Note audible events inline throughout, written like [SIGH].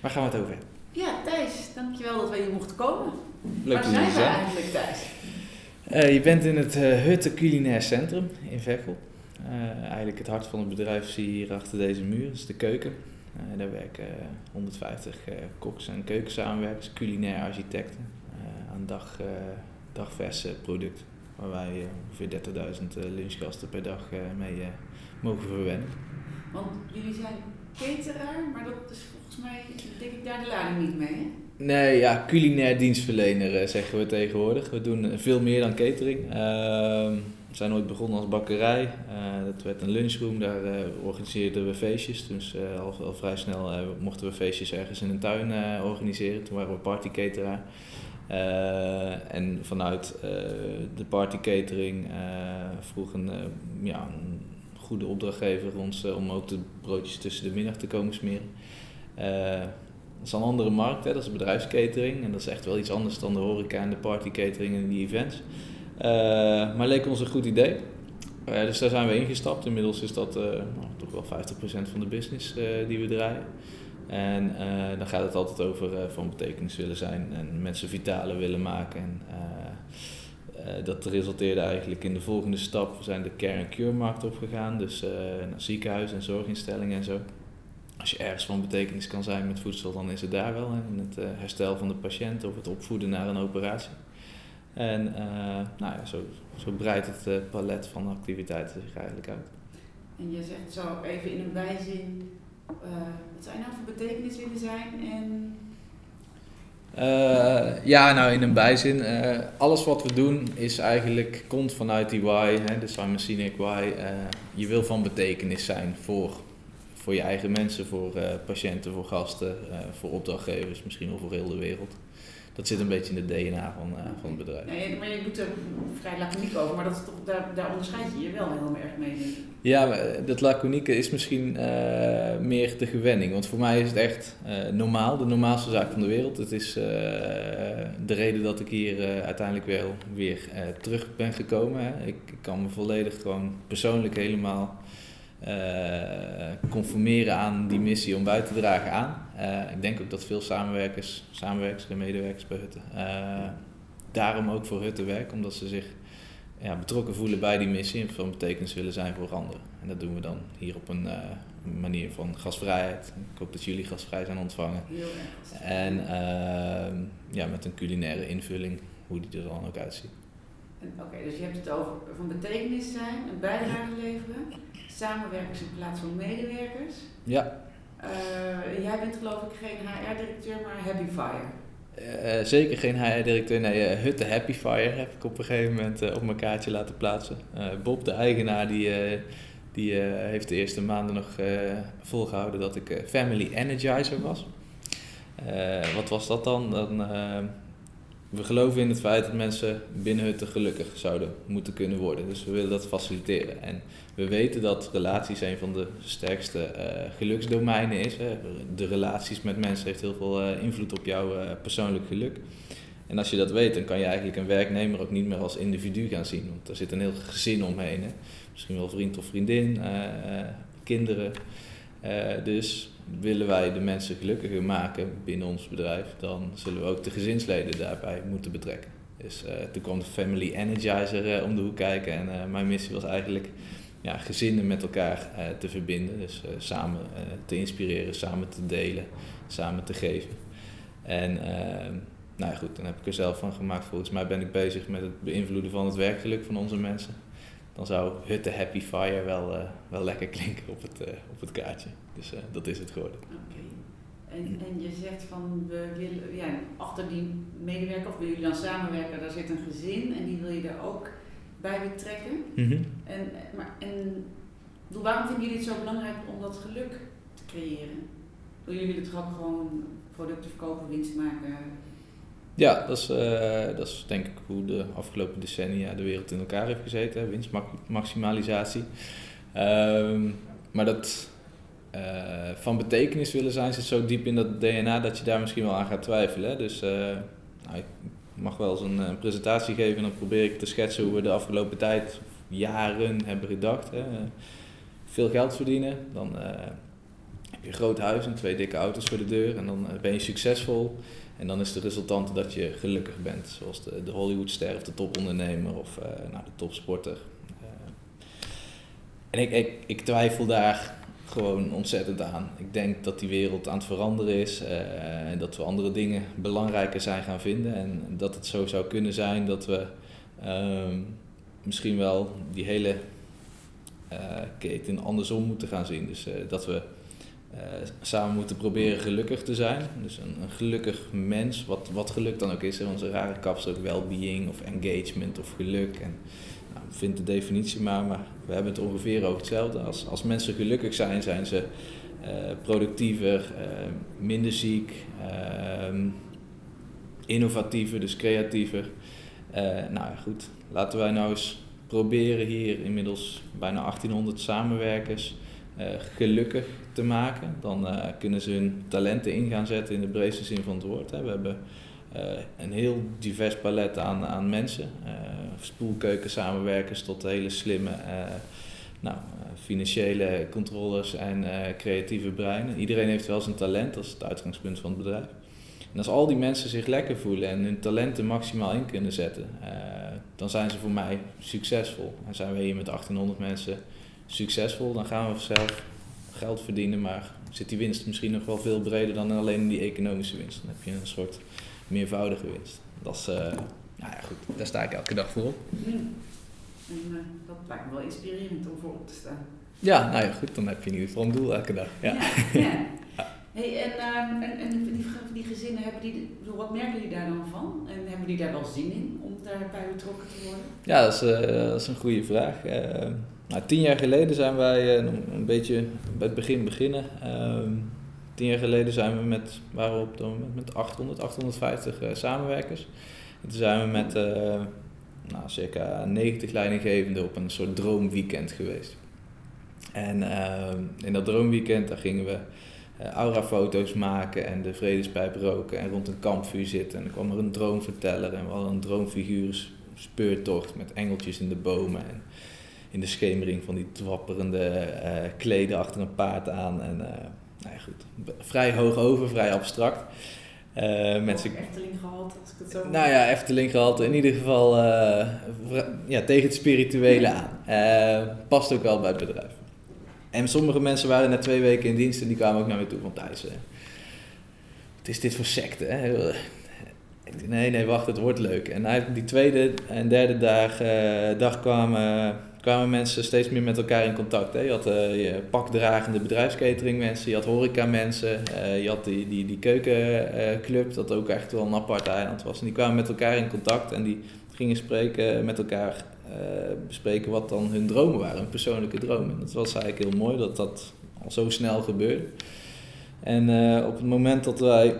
Waar gaan we het over hebben? Ja, Thijs, dankjewel dat we hier mochten komen. Leuk Waar zijn we eigenlijk, Thijs? Eh, je bent in het eh, Hutte Culinair Centrum in Veghel. Eh, eigenlijk het hart van het bedrijf zie je hier achter deze muur, dat is de keuken. Daar werken eh, 150 eh, koks en keukensamenwerkers, culinair architecten aan dag, dagverse producten. Waar wij ongeveer 30.000 eh, lunchgasten per dag mee mogen verwennen. Want jullie zijn cateraar, maar dat is volgens mij, denk ik, daar de lading niet mee, hè? Nee, ja, culinair dienstverlener eh, zeggen we tegenwoordig. We doen eh, veel meer dan catering. Ehm, we zijn ooit begonnen als bakkerij. Eh, dat werd een lunchroom, daar organiseerden we feestjes. Dus al, al vrij snel mochten we feestjes ergens in een tuin organiseren. Toen waren we partycateraar. Eh, en vanuit de partycatering vroeg een, eh, ja, goede opdrachtgever ons om ook de broodjes tussen de middag te komen smeren. Eh, dat is een andere markt, hè? dat is bedrijfscatering. En dat is echt wel iets anders dan de horeca en de partycatering en die events. Eh, maar leek ons een goed idee. Eh, dus daar zijn we ingestapt. Inmiddels is dat nou, toch wel 50% van de business die we draaien. En dan gaat het altijd over van betekenis willen zijn en mensen vitaler willen maken. En, dat resulteerde eigenlijk in de volgende stap. We zijn de care and cure markt opgegaan, dus eh, naar ziekenhuizen en zorginstellingen en zo. Als je ergens van betekenis kan zijn met voedsel, dan is het daar wel. In het eh, herstel van de patiënt of het opvoeden naar een operatie. En eh, nou ja, zo, zo breidt het eh, palet van activiteiten zich eigenlijk uit. En je zegt zo even in een bijzin, eh, wat zou je nou voor betekenis willen zijn en... Eh, ja, nou in een bijzin. eh, alles wat we doen is eigenlijk, komt vanuit die why, hè, de Simon Sinek why. Eh, je wil van betekenis zijn voor, voor je eigen mensen, voor patiënten, voor gasten, voor opdrachtgevers, misschien wel voor heel de wereld. Dat zit een beetje in het DNA van, eh, van het bedrijf. Nee, maar je doet er vrij laconiek over, maar dat is toch, daar, daar onderscheid je je wel heel erg mee. Ja, maar eh, dat laconieke is misschien eh, meer de gewenning. Want voor mij is het echt normaal, de normaalste zaak van de wereld. Het is de reden dat ik hier uiteindelijk wel weer terug ben gekomen. Hè. Ik, ik kan me volledig gewoon persoonlijk helemaal conformeren aan die missie om bij te dragen aan. Eh, ik denk ook dat veel samenwerkers, samenwerkers en medewerkers bij Hutten eh, daarom ook voor Hutten werken. Omdat ze zich ja, betrokken voelen bij die missie en van betekenis willen zijn voor anderen. En dat doen we dan hier op een eh, manier van gastvrijheid. Ik hoop dat jullie gastvrij zijn ontvangen. Heel erg. En ja, met een culinaire invulling, hoe die er dan ook uitziet. Oké, dus je hebt het over van betekenis zijn, een bijdrage leveren, samenwerkers in plaats van medewerkers. Ja, Eh, jij bent geloof ik geen HR-directeur, maar Happy Fire. eh, zeker geen HR-directeur. Nee, eh, Hutte Happy Fire heb ik op een gegeven moment op mijn kaartje laten plaatsen. Bob, de eigenaar, die, die heeft de eerste maanden nog eh, volgehouden dat ik Family Energizer was. Wat was dat dan? dan we geloven in het feit dat mensen binnen Hutte gelukkig zouden moeten kunnen worden. Dus we willen dat faciliteren. En we weten dat relaties een van de sterkste eh, geluksdomeinen is. Hè. De relaties met mensen heeft heel veel eh, invloed op jouw eh, persoonlijk geluk. En als je dat weet, dan kan je eigenlijk een werknemer ook niet meer als individu gaan zien. Want er zit een heel gezin omheen. Hè. Misschien wel vriend of vriendin, kinderen. Eh, dus willen wij de mensen gelukkiger maken binnen ons bedrijf, dan zullen we ook de gezinsleden daarbij moeten betrekken. Dus eh, toen kwam de Family Energizer eh, om de hoek kijken en mijn missie was eigenlijk ja, gezinnen met elkaar te verbinden. Dus samen te inspireren, samen te delen, samen te geven. En eh, nou ja, goed, dan heb ik er zelf van gemaakt. Volgens mij ben ik bezig met het beïnvloeden van het werkgeluk van onze mensen. Dan zou Hutte Happy Fire wel, eh, wel lekker klinken op het, eh, op het kaartje. Dus eh, dat is het geworden. Oké. En, en je zegt van, we willen, ja, achter die medewerker, of willen jullie dan samenwerken, daar zit een gezin en die wil je daar ook bij betrekken. En, maar, en waarom vinden jullie het zo belangrijk om dat geluk te creëren? Jullie willen toch ook gewoon producten verkopen, winst maken? Ja, dat is, eh, dat is denk ik hoe de afgelopen decennia de wereld in elkaar heeft gezeten. Winstmaximalisatie. Ehm, maar dat eh, van betekenis willen zijn zit zo diep in dat DNA dat je daar misschien wel aan gaat twijfelen. Dus eh, nou, ik mag wel eens een, presentatie geven en dan probeer ik te schetsen hoe we de afgelopen tijd, jaren hebben gedacht. Hè. Veel geld verdienen, dan heb je groot huis en twee dikke auto's voor de deur en dan ben je succesvol. En dan is de resultante dat je gelukkig bent, zoals de, de Hollywoodster of de topondernemer of nou, de topsporter. en ik, ik, ik twijfel daar gewoon ontzettend aan. Ik denk dat die wereld aan het veranderen is uh, en dat we andere dingen belangrijker zijn gaan vinden. En dat het zo zou kunnen zijn dat we ehm, misschien wel die hele keten andersom moeten gaan zien. Dus dat we samen moeten proberen gelukkig te zijn. Dus een, een, gelukkig mens, wat, wat geluk dan ook is. Onze rare kapsel ook well-being of engagement of geluk. En, vind de definitie maar, maar we hebben het ongeveer over hetzelfde. Als, als mensen gelukkig zijn, zijn ze uh, productiever, uh, minder ziek, uh, innovatiever, dus creatiever. Eh, nou ja, goed, laten wij nou eens proberen hier inmiddels bijna 1800 samenwerkers gelukkig te maken. Dan kunnen ze hun talenten in gaan zetten in de breedste zin van het woord. Hè. We hebben een heel divers palet aan, aan mensen spoelkeuken samenwerkers tot hele slimme nou, financiële controllers en creatieve breinen. Iedereen heeft wel zijn talent, dat is het uitgangspunt van het bedrijf. En als al die mensen zich lekker voelen en hun talenten maximaal in kunnen zetten, dan zijn ze voor mij succesvol. En zijn we hier met 1800 mensen succesvol, dan gaan we zelf geld verdienen, maar zit die winst misschien nog wel veel breder dan alleen die economische winst. Dan heb je een soort meervoudige winst. Dat is nou ja, goed, daar sta ik elke dag voor op. En uh, dat lijkt me wel inspirerend om voor op te staan. Ja, nou ja, goed, dan heb je in ieder geval een doel elke dag. Ja. ja, [LAUGHS] Hey, en, uh, en, en die, die gezinnen, hebben die, wat merken jullie daar dan van? En hebben die daar wel zin in om daarbij betrokken te worden? Ja, dat is, uh, dat is een goede vraag. Nou, tien jaar geleden zijn wij een beetje bij het begin beginnen. Ehm, tien jaar geleden zijn we met, waren we op dat moment met 800, 850 samenwerkers. En toen zijn we met uh, nou, circa 90 leidinggevenden op een soort droomweekend geweest. En uh, in dat droomweekend daar gingen we aurafoto's maken en de vredespijp roken en rond een kampvuur zitten. En dan kwam er een droomverteller en we hadden een droomfiguur speurtocht met engeltjes in de bomen. En in de schemering van die twapperende uh, kleden achter een paard aan. En nou ja, goed, vrij hoog over, vrij abstract. Uh, mensen... Efteling gehaald, als ik het zo Nou ja, Efteling gehaald. In ieder geval uh, ja, tegen het spirituele aan. Uh, past ook wel bij het bedrijf. En sommige mensen waren na twee weken in dienst en die kwamen ook naar me toe van Thijs. wat is dit voor secte? Hè? Nee, nee, wacht, het wordt leuk. En die tweede en derde dag, dag kwamen kwamen mensen steeds meer met elkaar in contact. Hè. Je had uh, pakdragende bedrijfskatering mensen, je had horeca mensen, uh, je had die, die, die keukenclub, dat ook echt wel een apart eiland was. En die kwamen met elkaar in contact en die gingen spreken met elkaar, bespreken wat dan hun dromen waren, hun persoonlijke dromen. En dat was eigenlijk heel mooi dat dat al zo snel gebeurde. En op het moment dat wij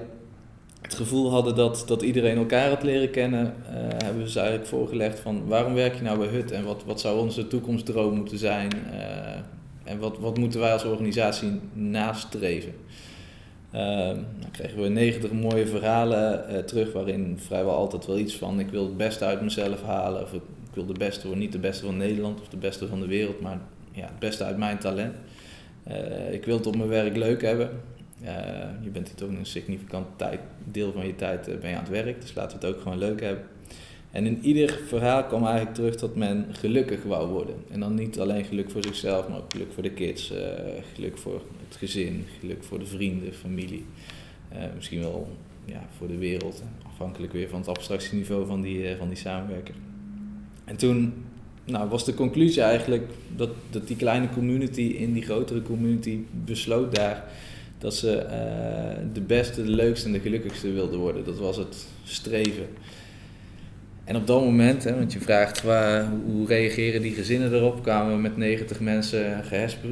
het gevoel hadden dat, dat iedereen elkaar had leren kennen, uh, hebben we ze eigenlijk voorgelegd van waarom werk je nou bij HUT en wat, wat zou onze toekomstdroom moeten zijn uh, en wat, wat moeten wij als organisatie nastreven. Uh, dan kregen we 90 mooie verhalen uh, terug waarin vrijwel altijd wel iets van ik wil het beste uit mezelf halen of ik wil de beste worden, niet de beste van Nederland of de beste van de wereld, maar ja, het beste uit mijn talent. ik wil het op mijn werk leuk hebben. Uh, je bent hier toch een significant tijd, deel van je tijd ben je aan het werk, dus laten we het ook gewoon leuk hebben. En in ieder verhaal kwam eigenlijk terug dat men gelukkig wou worden. En dan niet alleen geluk voor zichzelf, maar ook geluk voor de kids, uh, geluk voor het gezin, geluk voor de vrienden, familie. misschien wel ja, voor de wereld, afhankelijk weer van het abstractieniveau van die, van die samenwerker. En toen nou, was de conclusie eigenlijk dat, dat die kleine community in die grotere community besloot daar dat ze uh, de beste, de leukste en de gelukkigste wilden worden. Dat was het streven. En op dat moment, hè, want je vraagt waar, hoe reageren die gezinnen erop, kwamen we met 90 mensen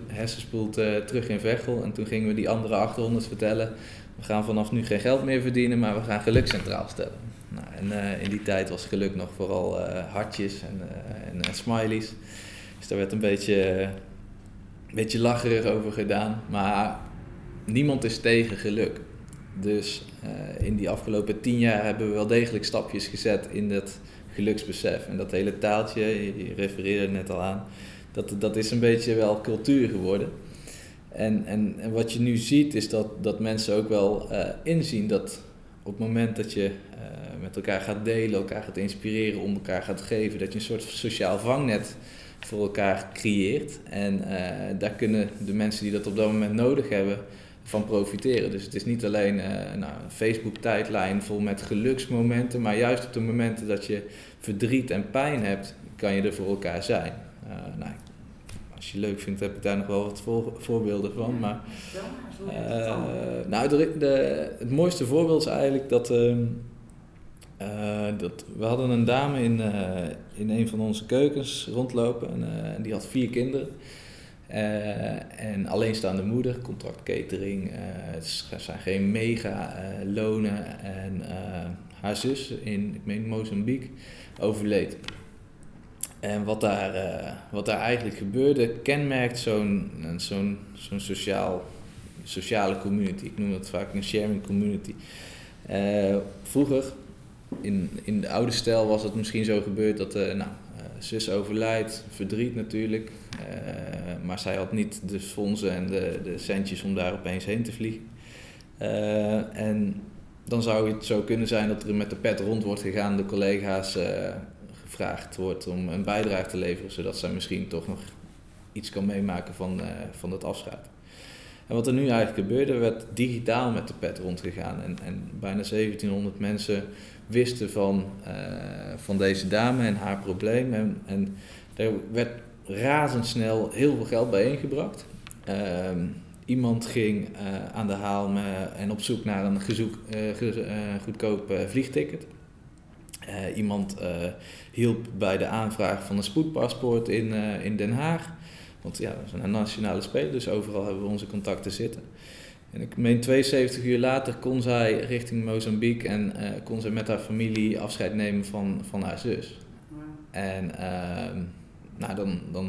gehessenspoeld uh, terug in Veghel. En toen gingen we die andere 800 vertellen, we gaan vanaf nu geen geld meer verdienen, maar we gaan geluk centraal stellen. Nou, en uh, in die tijd was geluk nog vooral hartjes en, en, smileys. Dus daar werd een beetje, beetje lacherig over gedaan. Maar niemand is tegen geluk. Dus uh, in die afgelopen tien jaar hebben we wel degelijk stapjes gezet in dat geluksbesef. En dat hele taaltje, je refereerde net al aan, dat, dat is een beetje wel cultuur geworden. En, en, en wat je nu ziet is dat, dat mensen ook wel inzien dat op het moment dat je met elkaar gaat delen, elkaar gaat inspireren, om elkaar gaat geven, dat je een soort sociaal vangnet voor elkaar creëert. En daar kunnen de mensen die dat op dat moment nodig hebben, van profiteren. Dus het is niet alleen uh, nou, een Facebook-tijdlijn vol met geluksmomenten, maar juist op de momenten dat je verdriet en pijn hebt, kan je er voor elkaar zijn. Uh, nou, als je leuk vindt, heb ik daar nog wel wat voorbeelden van. Maar, uh, nou, de, de, het mooiste voorbeeld is eigenlijk dat, ehm, dat we hadden een dame in, in een van onze keukens rondlopen en die had vier kinderen. Uh, en alleenstaande moeder, contract catering, uh, het zijn geen mega uh, lonen. En haar zus in, ik meen Mozambique, overleed. En wat daar, wat daar eigenlijk gebeurde, kenmerkt zo'n zo'n zo'n sociaal, sociale community. Ik noem dat vaak een sharing community. vroeger, in, in de oude stijl, was het misschien zo gebeurd dat nou, zus overlijdt, verdriet natuurlijk. Eh, maar zij had niet de fondsen en de, de centjes om daar opeens heen te vliegen. Eh, en dan zou het zo kunnen zijn dat er met de pet rond wordt gegaan, de collega's uh, gevraagd wordt om een bijdrage te leveren, zodat zij misschien toch nog iets kan meemaken van, van het afscheid. En wat er nu eigenlijk gebeurde, werd digitaal met de pet rondgegaan. En, en bijna 1700 mensen wisten van, van deze dame en haar probleem. En, en er werd razendsnel heel veel geld bijeengebracht. Uh, iemand ging uh, aan de haal en op zoek naar een gezoek, uh, goedkoop vliegticket. iemand hielp bij de aanvraag van een spoedpaspoort in, in Den Haag. Want ja, dat is een nationale speler, dus overal hebben we onze contacten zitten. En ik meen 72 uur later kon zij richting Mozambique en kon zij met haar familie afscheid nemen van, van haar zus. En ehm, nou, dan, dan,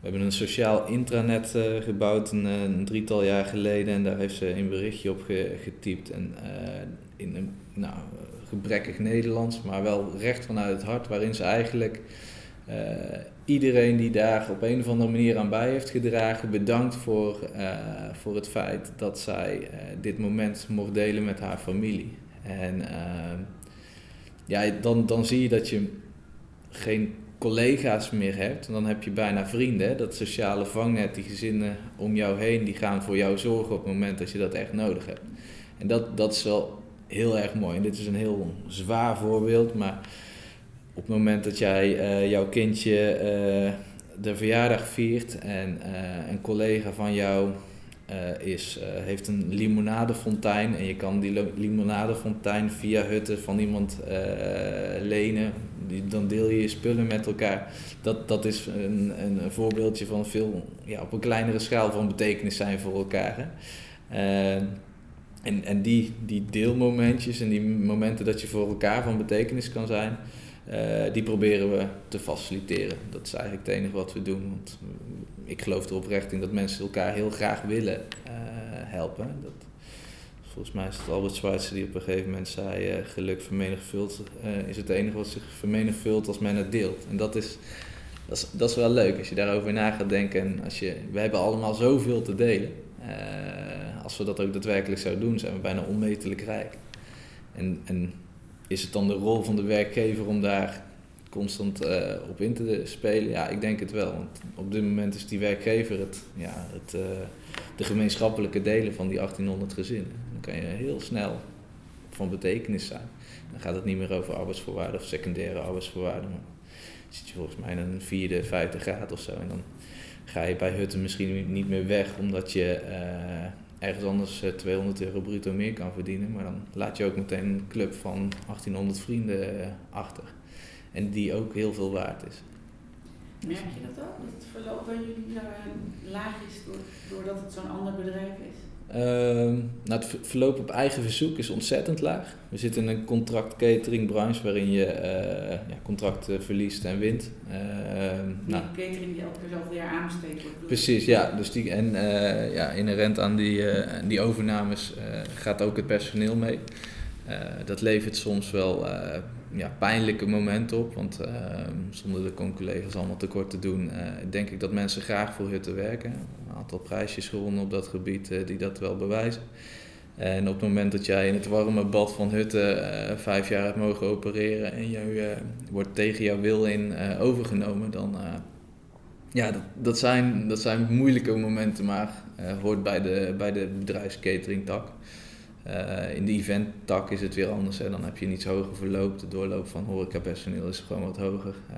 we hebben een sociaal intranet uh, gebouwd een, eh, een, drietal jaar geleden en daar heeft ze een berichtje op getypt. En in een nou, gebrekkig Nederlands, maar wel recht vanuit het hart, waarin ze eigenlijk uh, iedereen die daar op een of andere manier aan bij heeft gedragen, bedankt voor, voor het feit dat zij dit moment mocht delen met haar familie. En ja, dan, dan zie je dat je geen collega's meer hebt, dan heb je bijna vrienden. Dat sociale vangnet, die gezinnen om jou heen, die gaan voor jou zorgen op het moment dat je dat echt nodig hebt. En dat, dat is wel heel erg mooi. En dit is een heel zwaar voorbeeld, maar op het moment dat jij uh, jouw kindje uh, de verjaardag viert en uh, een collega van jou is, heeft een limonadefontein en je kan die limonadefontein via hutten van iemand lenen. Die, dan deel je je spullen met elkaar. Dat, dat is een, een voorbeeldje van veel ja, op een kleinere schaal van betekenis zijn voor elkaar. En en die, die deelmomentjes en die momenten dat je voor elkaar van betekenis kan zijn, die proberen we te faciliteren. Dat is eigenlijk het enige wat we doen. Want ik geloof er oprecht in dat mensen elkaar heel graag willen uh, helpen. Dat, volgens mij is het Albert Schweitzer die op een gegeven moment zei: uh, geluk vermenigvuldigt uh, is het enige wat zich vermenigvuldigt als men het deelt. En dat is, dat is, dat is wel leuk als je daarover na gaat denken. En als je, we hebben allemaal zoveel te delen. als we dat ook daadwerkelijk zouden doen, zijn we bijna onmetelijk rijk. En, en is het dan de rol van de werkgever om daar constant uh, op in te spelen? Ja, ik denk het wel. Want op dit moment is die werkgever het, ja, het, uh, de gemeenschappelijke delen van die 1800 gezinnen. Dan kan je heel snel van betekenis zijn. Dan gaat het niet meer over arbeidsvoorwaarden of secundaire arbeidsvoorwaarden. Dan zit je volgens mij in een vierde, vijfde graad of zo. En dan ga je bij Hutten misschien niet meer weg omdat je uh, ergens anders 200 euro bruto meer kan verdienen. Maar dan laat je ook meteen een club van 1800 vrienden achter. En die ook heel veel waard is. Merk je dat ook? Dat het verloop bij jullie laag is doordat het zo'n ander bedrijf is? Uh, nou, het verloop op eigen verzoek is ontzettend laag. We zitten in een contract catering branche waarin je uh, ja, contracten verliest en wint. Uh, nou, catering die elke keer zoveel jaar aanbesteed wordt. Precies, ja. Dus die, en uh, ja, inherent aan die, die overnames gaat ook het personeel mee. dat levert soms wel ja, pijnlijke momenten op. Want uh, zonder de con-collega's allemaal tekort te doen, uh, denk ik dat mensen graag voor Hutten werken. een aantal prijsjes gewonnen op dat gebied die dat wel bewijzen. En op het moment dat jij in het warme bad van Hutten uh, vijf jaar hebt mogen opereren en je wordt tegen jouw wil in overgenomen, dan ja, dat, dat, zijn, dat zijn moeilijke momenten, maar hoort bij de, bij de bedrijfskatering tak. Uh, in de event-tak is het weer anders. Hè. Dan heb je iets hoger verloop. De doorloop van horecapersoneel is gewoon wat hoger. Uh,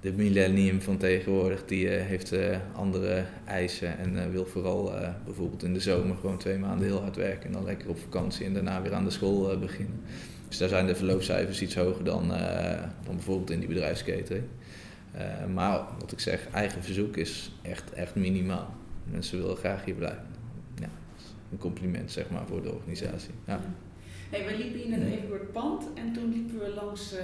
de millennium van tegenwoordig die, uh, heeft andere eisen en wil vooral bijvoorbeeld in de zomer gewoon twee maanden heel hard werken en dan lekker op vakantie en daarna weer aan de school beginnen. Dus daar zijn de verloopcijfers iets hoger dan, dan bijvoorbeeld in die bedrijfsketering. maar wat ik zeg, eigen verzoek is echt, echt minimaal. Mensen willen graag hier blijven een compliment zeg maar, voor de organisatie. Ja. Hey, we liepen hier net even door het pand en toen liepen we langs uh,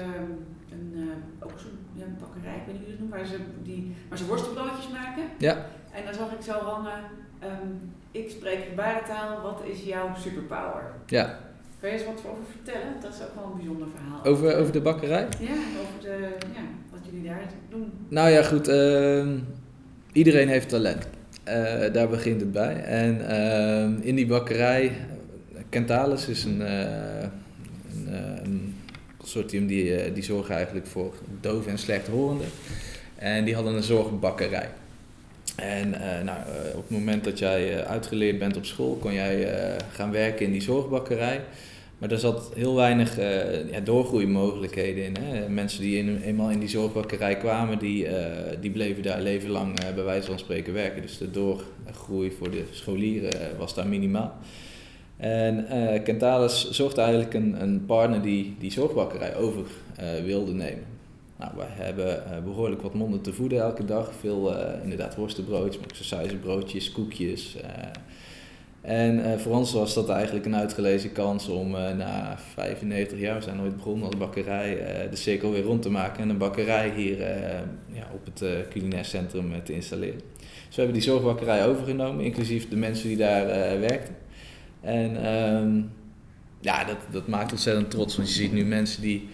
een, uh, ook zo'n ja, bakkerij, ik weet niet hoe het noemt, waar ze, die, waar ze worstenbroodjes maken. Ja. En dan zag ik zo hangen, um, ik spreek gebarentaal, wat is jouw superpower? Ja. Kun je eens wat over vertellen? Dat is ook wel een bijzonder verhaal. Over, over de bakkerij? Ja, over de, ja, wat jullie daar doen. Nou ja, goed. Uh, iedereen heeft talent. Uh, daar begint het bij. En uh, in die bakkerij, Kentalis is een, uh, een, consortium die, die zorgt eigenlijk voor dove en slechthorenden. En die hadden een zorgbakkerij. En nou, op het moment dat jij uitgeleerd bent op school, kon jij gaan werken in die zorgbakkerij. Maar er zat heel weinig uh, ja, doorgroeimogelijkheden in. Hè. Mensen die eenmaal in die zorgbakkerij kwamen, die, uh, die bleven daar leven lang uh, bij wijze van spreken werken. Dus de doorgroei voor de scholieren was daar minimaal. En Kentalis zocht eigenlijk een, een partner die die zorgbakkerij over wilde nemen. Nou, wij hebben behoorlijk wat monden te voeden elke dag. Veel inderdaad worstenbroodjes, maar koekjes. En uh, voor ons was dat eigenlijk een uitgelezen kans om uh, na 95 jaar, we zijn nooit begonnen als bakkerij, uh, de cirkel weer rond te maken en een bakkerij hier ja, op het culinair centrum te installeren. Dus we hebben die zorgbakkerij overgenomen, inclusief de mensen die daar werkten. En um, ja, dat, dat maakt ontzettend trots, want je ziet nu mensen die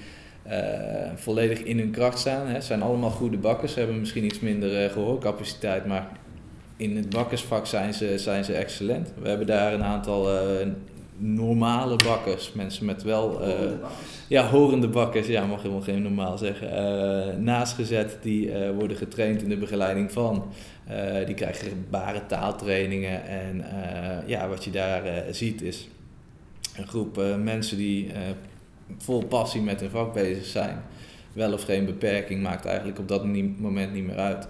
volledig in hun kracht staan. Het zijn allemaal goede bakkers, ze hebben misschien iets minder gehoorcapaciteit, maar in het bakkersvak zijn ze, zijn ze excellent. We hebben daar een aantal uh, normale bakkers, mensen met wel... Uh, ja, horende bakkers, ja, mag helemaal geen normaal zeggen. Uh, naast gezet, die worden getraind in de begeleiding van. die krijgen gebare taaltrainingen. En ja, wat je daar ziet is een groep mensen die vol passie met hun vak bezig zijn. Wel of geen beperking maakt eigenlijk op dat moment niet meer uit.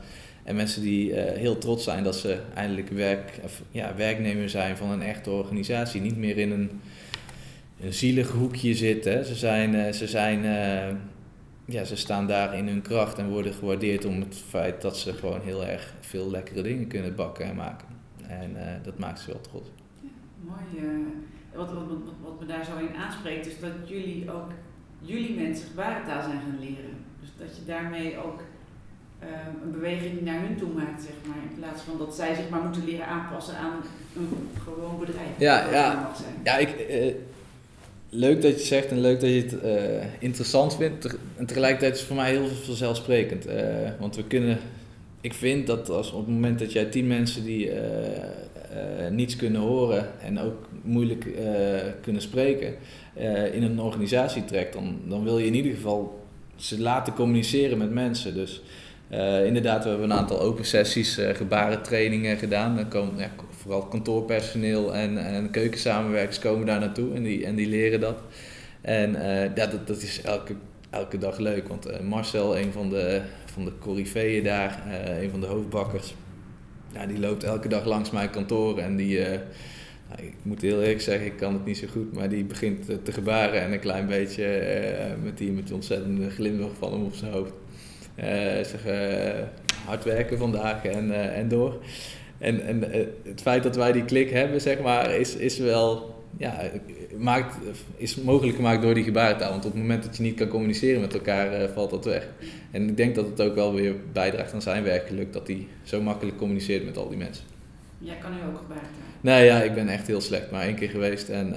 En mensen die uh, heel trots zijn dat ze eindelijk werk, of, ja, werknemer zijn van een echte organisatie. Niet meer in een, een zielig hoekje zitten. Ze, zijn, uh, ze, zijn, uh, ja, ze staan daar in hun kracht en worden gewaardeerd om het feit dat ze gewoon heel erg veel lekkere dingen kunnen bakken en maken. En dat maakt ze wel trots. Ja, mooi. Wat, wat, wat, wat me daar zo in aanspreekt is dat jullie ook jullie mensen gebarentaal zijn gaan leren. Dus dat je daarmee ook een beweging naar hun toe maakt, zeg maar. In plaats van dat zij zich maar moeten leren aanpassen aan een gewoon bedrijf. Ja, ja. ja ik, uh, leuk dat je zegt en leuk dat je het uh, interessant vindt. En tegelijkertijd is het voor mij heel vanzelfsprekend. Uh, want we kunnen, ik vind dat als op het moment dat jij tien mensen die niets kunnen horen en ook moeilijk kunnen spreken, in een organisatie trekt, dan, dan wil je in ieder geval ze laten communiceren met mensen. Dus uh, inderdaad, we hebben een aantal open sessies, uh, gebarentrainingen gedaan. Dan komen ja, vooral kantoorpersoneel en, en keukensamenwerkers komen daar naartoe en die, en die leren dat. En uh, dat, dat is elke, elke dag leuk, want Marcel, een van de, van de coryfeeën daar, een van de hoofdbakkers, ja, die loopt elke dag langs mijn kantoor en die... Nou, ik moet heel eerlijk zeggen, ik kan het niet zo goed, maar die begint te gebaren en een klein beetje met die met ontzettende glimlach van hem op zijn hoofd. Eh, zeg, eh, hard werken vandaag en, eh, en door. En, en het feit dat wij die klik hebben, zeg maar, is, is wel ja, maakt, is mogelijk gemaakt door die gebarentaal. Want op het moment dat je niet kan communiceren met elkaar, valt dat weg. En ik denk dat het ook wel weer bijdraagt aan zijn werkgeluk dat hij zo makkelijk communiceert met al die mensen. Jij kan nu ook gebarentaal? Nee, ja, ik ben echt heel slecht, maar één keer geweest en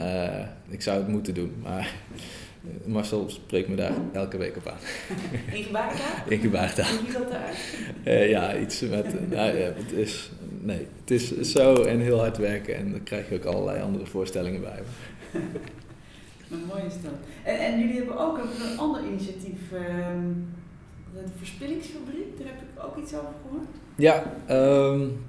ik zou het moeten doen. Maar Marcel spreekt me daar elke week op aan. [LAUGHS] In gebarentaal? In gebarentaal. Hoe ziet dat eruit? Uh, ja, iets met... nou, ja, het is nee, het is zo en heel hard werken en dan krijg je ook allerlei andere voorstellingen bij. [LAUGHS] Een mooie stel. En, en jullie hebben ook een, ander initiatief, um, de Verspillingsfabriek, daar heb ik ook iets over gehoord. Ja, um,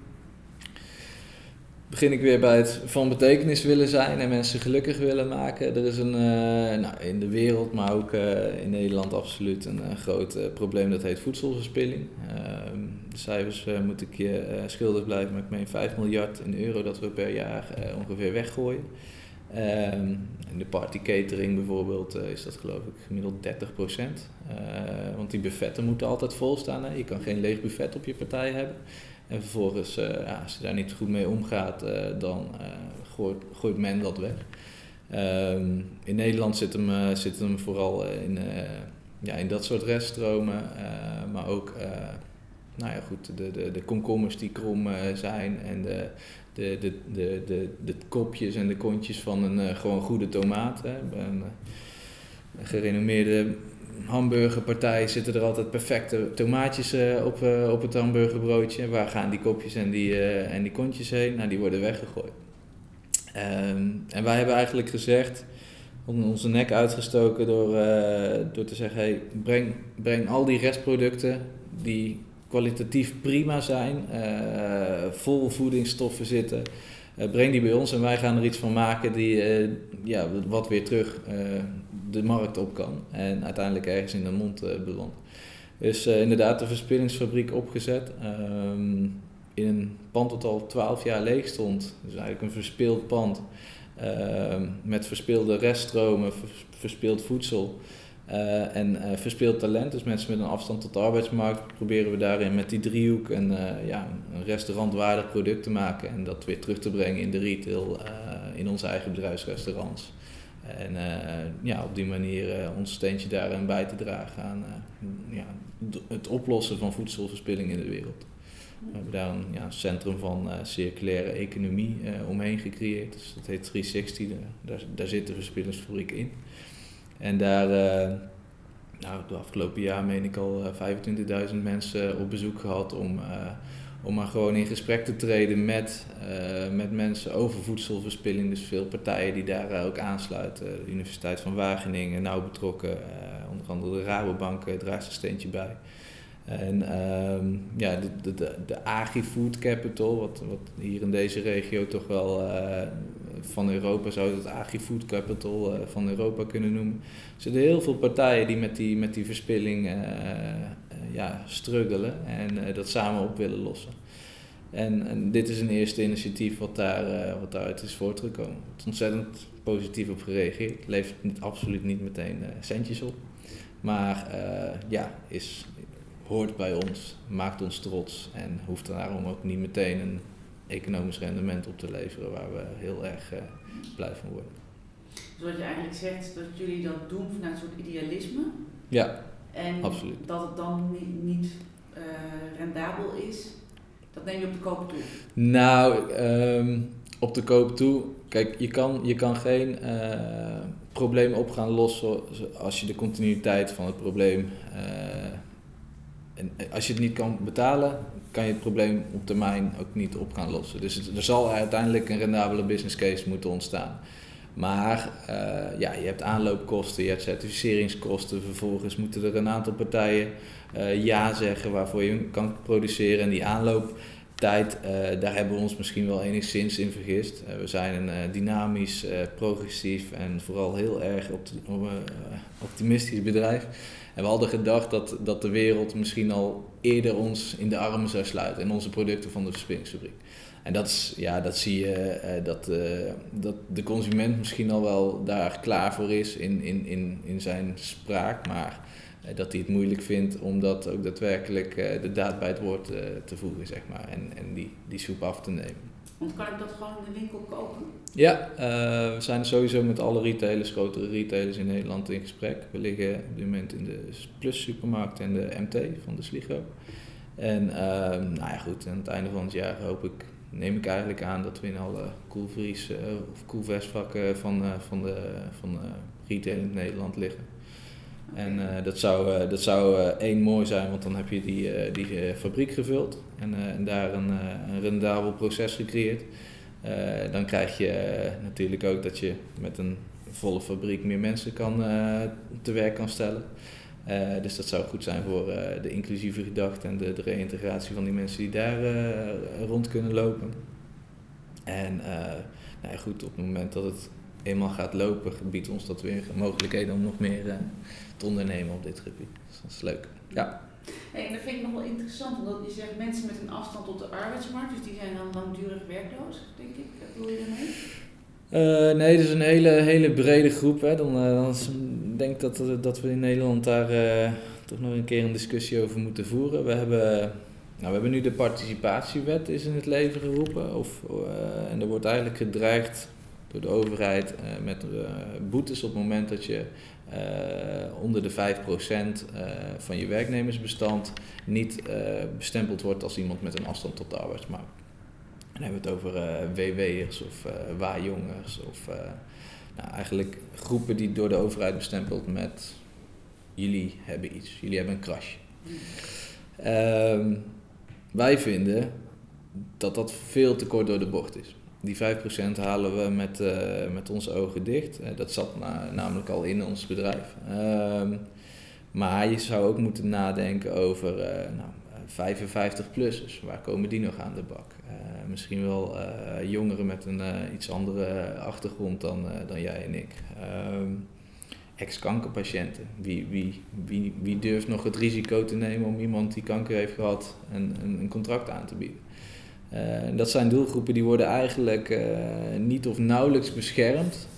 begin ik weer bij het van betekenis willen zijn en mensen gelukkig willen maken. Er is een, uh, nou, in de wereld, maar ook uh, in Nederland absoluut een uh, groot probleem dat heet voedselverspilling. Ehm, de cijfers moet ik je schuldig blijven, maar ik meen 5 miljard in euro dat we per jaar ongeveer weggooien. Um, in de party catering bijvoorbeeld is dat geloof ik gemiddeld 30 procent. want die buffetten moeten altijd vol staan. Hè? Je kan geen leeg buffet op je partij hebben. En vervolgens, uh, ja, als je daar niet goed mee omgaat, uh, dan uh, gooit, gooit, men dat weg. Um, in Nederland zit hem, zit hem vooral in, ja, in dat soort reststromen, maar ook nou ja, goed, de, de, de komkommers die krom zijn en de, de, de, de, de, de kopjes en de kontjes van een gewoon goede tomaat. Hè. Gerenommeerde hamburgerpartij zitten er altijd perfecte tomaatjes uh, op, uh, op het hamburgerbroodje. Waar gaan die kopjes en die, uh, en die kontjes heen? Nou, die worden weggegooid. Um, en wij hebben eigenlijk gezegd, onze nek uitgestoken door, door te zeggen: hey, breng, breng al die restproducten die kwalitatief prima zijn, vol voedingsstoffen zitten. Breng die bij ons en wij gaan er iets van maken die ja, wat weer terug de markt op kan en uiteindelijk ergens in de mond belandt. Dus inderdaad de verspillingsfabriek opgezet um, in een pand dat al 12 jaar leeg stond. Dus eigenlijk een verspild pand uh, met verspilde reststromen, verspild voedsel. Uh, en uh, verspeeld talent, dus mensen met een afstand tot de arbeidsmarkt, proberen we daarin met die driehoek een, uh, ja, een restaurantwaardig product te maken en dat weer terug te brengen in de retail, in onze eigen bedrijfsrestaurants. En ja, op die manier ons steentje daarin bij te dragen aan ja, het oplossen van voedselverspilling in de wereld. We hebben daar een ja, centrum van circulaire economie omheen gecreëerd. Dus dat heet 360, daar, daar zit de verspillingsfabriek in. En daar, nou, de afgelopen jaar meen ik al 25.000 mensen op bezoek gehad om om maar gewoon in gesprek te treden met, met mensen over voedselverspilling. Dus veel partijen die daar ook aansluiten. De Universiteit van Wageningen, nauw betrokken. Onder andere de Rabobank draagt een steentje bij. En uh, ja, de, de, de Agri-Food Capital, wat, wat hier in deze regio toch wel van Europa zou het Agri-Food Capital van Europa kunnen noemen. Er zitten heel veel partijen die met die, met die verspilling ja, struggelen en dat samen op willen lossen. En, en, dit is een eerste initiatief wat, daar, wat daaruit is voortgekomen. Het is ontzettend positief op gereageerd. Levert niet, absoluut niet meteen centjes op. Maar ja, is, hoort bij ons, maakt ons trots en hoeft daarom ook niet meteen een economisch rendement op te leveren waar we heel erg blij van worden. Dus wat je eigenlijk zegt, dat jullie dat doen vanuit een soort idealisme. Ja. En Absoluut. dat het dan niet, niet uh, rendabel is, dat neem je op de koop toe? Nou, um, op de koop toe. Kijk, je kan, je kan geen uh, probleem op gaan lossen als je de continuïteit van het probleem. Uh, en als je het niet kan betalen, kan je het probleem op termijn ook niet op gaan lossen. Dus er zal uiteindelijk een rendabele business case moeten ontstaan. Maar uh, ja, je hebt aanloopkosten, je hebt certificeringskosten. Vervolgens moeten er een aantal partijen uh, ja zeggen waarvoor je kan produceren. En die aanlooptijd, daar hebben we ons misschien wel enigszins in vergist. we zijn een dynamisch, progressief en vooral heel erg optimistisch bedrijf. En we hadden gedacht dat, dat de wereld misschien al eerder ons in de armen zou sluiten en onze producten van de verspillingsfabriek. En dat, is, ja, dat zie je uh, dat, uh, dat de consument misschien al wel daar klaar voor is in, in, in, in zijn spraak, maar uh, dat hij het moeilijk vindt om dat ook daadwerkelijk de daad bij het woord te voegen, zeg maar, en, en die, die soep af te nemen. Want kan ik dat gewoon in de winkel kopen? Ja, we zijn sowieso met alle retailers, grotere retailers in Nederland in gesprek. We liggen op dit moment in de Plus supermarkt en de MT van de Sligo. En nou ja, goed, aan het einde van het jaar hoop ik neem ik eigenlijk aan dat we in alle koelvries uh, of koelvestvakken van, uh, van de, van retail in Nederland liggen. En dat zou, dat zou één mooi zijn, want dan heb je die, die fabriek gevuld en, en daar een, een rendabel proces gecreëerd. dan krijg je natuurlijk ook dat je met een volle fabriek meer mensen kan, te werk kan stellen. Dus dat zou goed zijn voor de inclusieve gedachte en de, de reïntegratie van die mensen die daar rond kunnen lopen. En nou ja, goed, op het moment dat het eenmaal gaat lopen, biedt ons dat weer mogelijkheden om nog meer te ondernemen op dit gebied. Dus dat is leuk. Ja. Hey, en dat vind ik nog wel interessant, omdat je zegt mensen met een afstand tot de arbeidsmarkt, dus die zijn dan langdurig werkloos, denk ik. Wat bedoel je daarmee? Uh, nee, dat is een hele, hele brede groep. Hè. Dan, uh, dan denk ik dat, dat we in Nederland daar toch nog een keer een discussie over moeten voeren. We hebben, nou, we hebben nu de participatiewet is in het leven geroepen. Of, en er wordt eigenlijk gedreigd door de overheid met boetes op het moment dat je onder de 5% van je werknemersbestand niet bestempeld wordt als iemand met een afstand tot de arbeidsmarkt. Dan hebben we het over eh, WW'ers of waarjongers of nou, eigenlijk groepen die door de overheid bestempeld met jullie hebben iets, jullie hebben een crash. Um, wij vinden dat dat veel te kort door de bocht is. Die 5% halen we met, met onze ogen dicht. dat zat na, namelijk al in ons bedrijf. Um, maar je zou ook moeten nadenken over nou, 55-plussers. Waar komen die nog aan de bak? Eh, misschien wel eh, jongeren met een eh, iets andere achtergrond dan, dan jij en ik. Ehm, ex-kankerpatiënten. Wie, wie, wie, wie durft nog het risico te nemen om iemand die kanker heeft gehad een, een contract aan te bieden? Uh, dat zijn doelgroepen die worden eigenlijk niet of nauwelijks beschermd,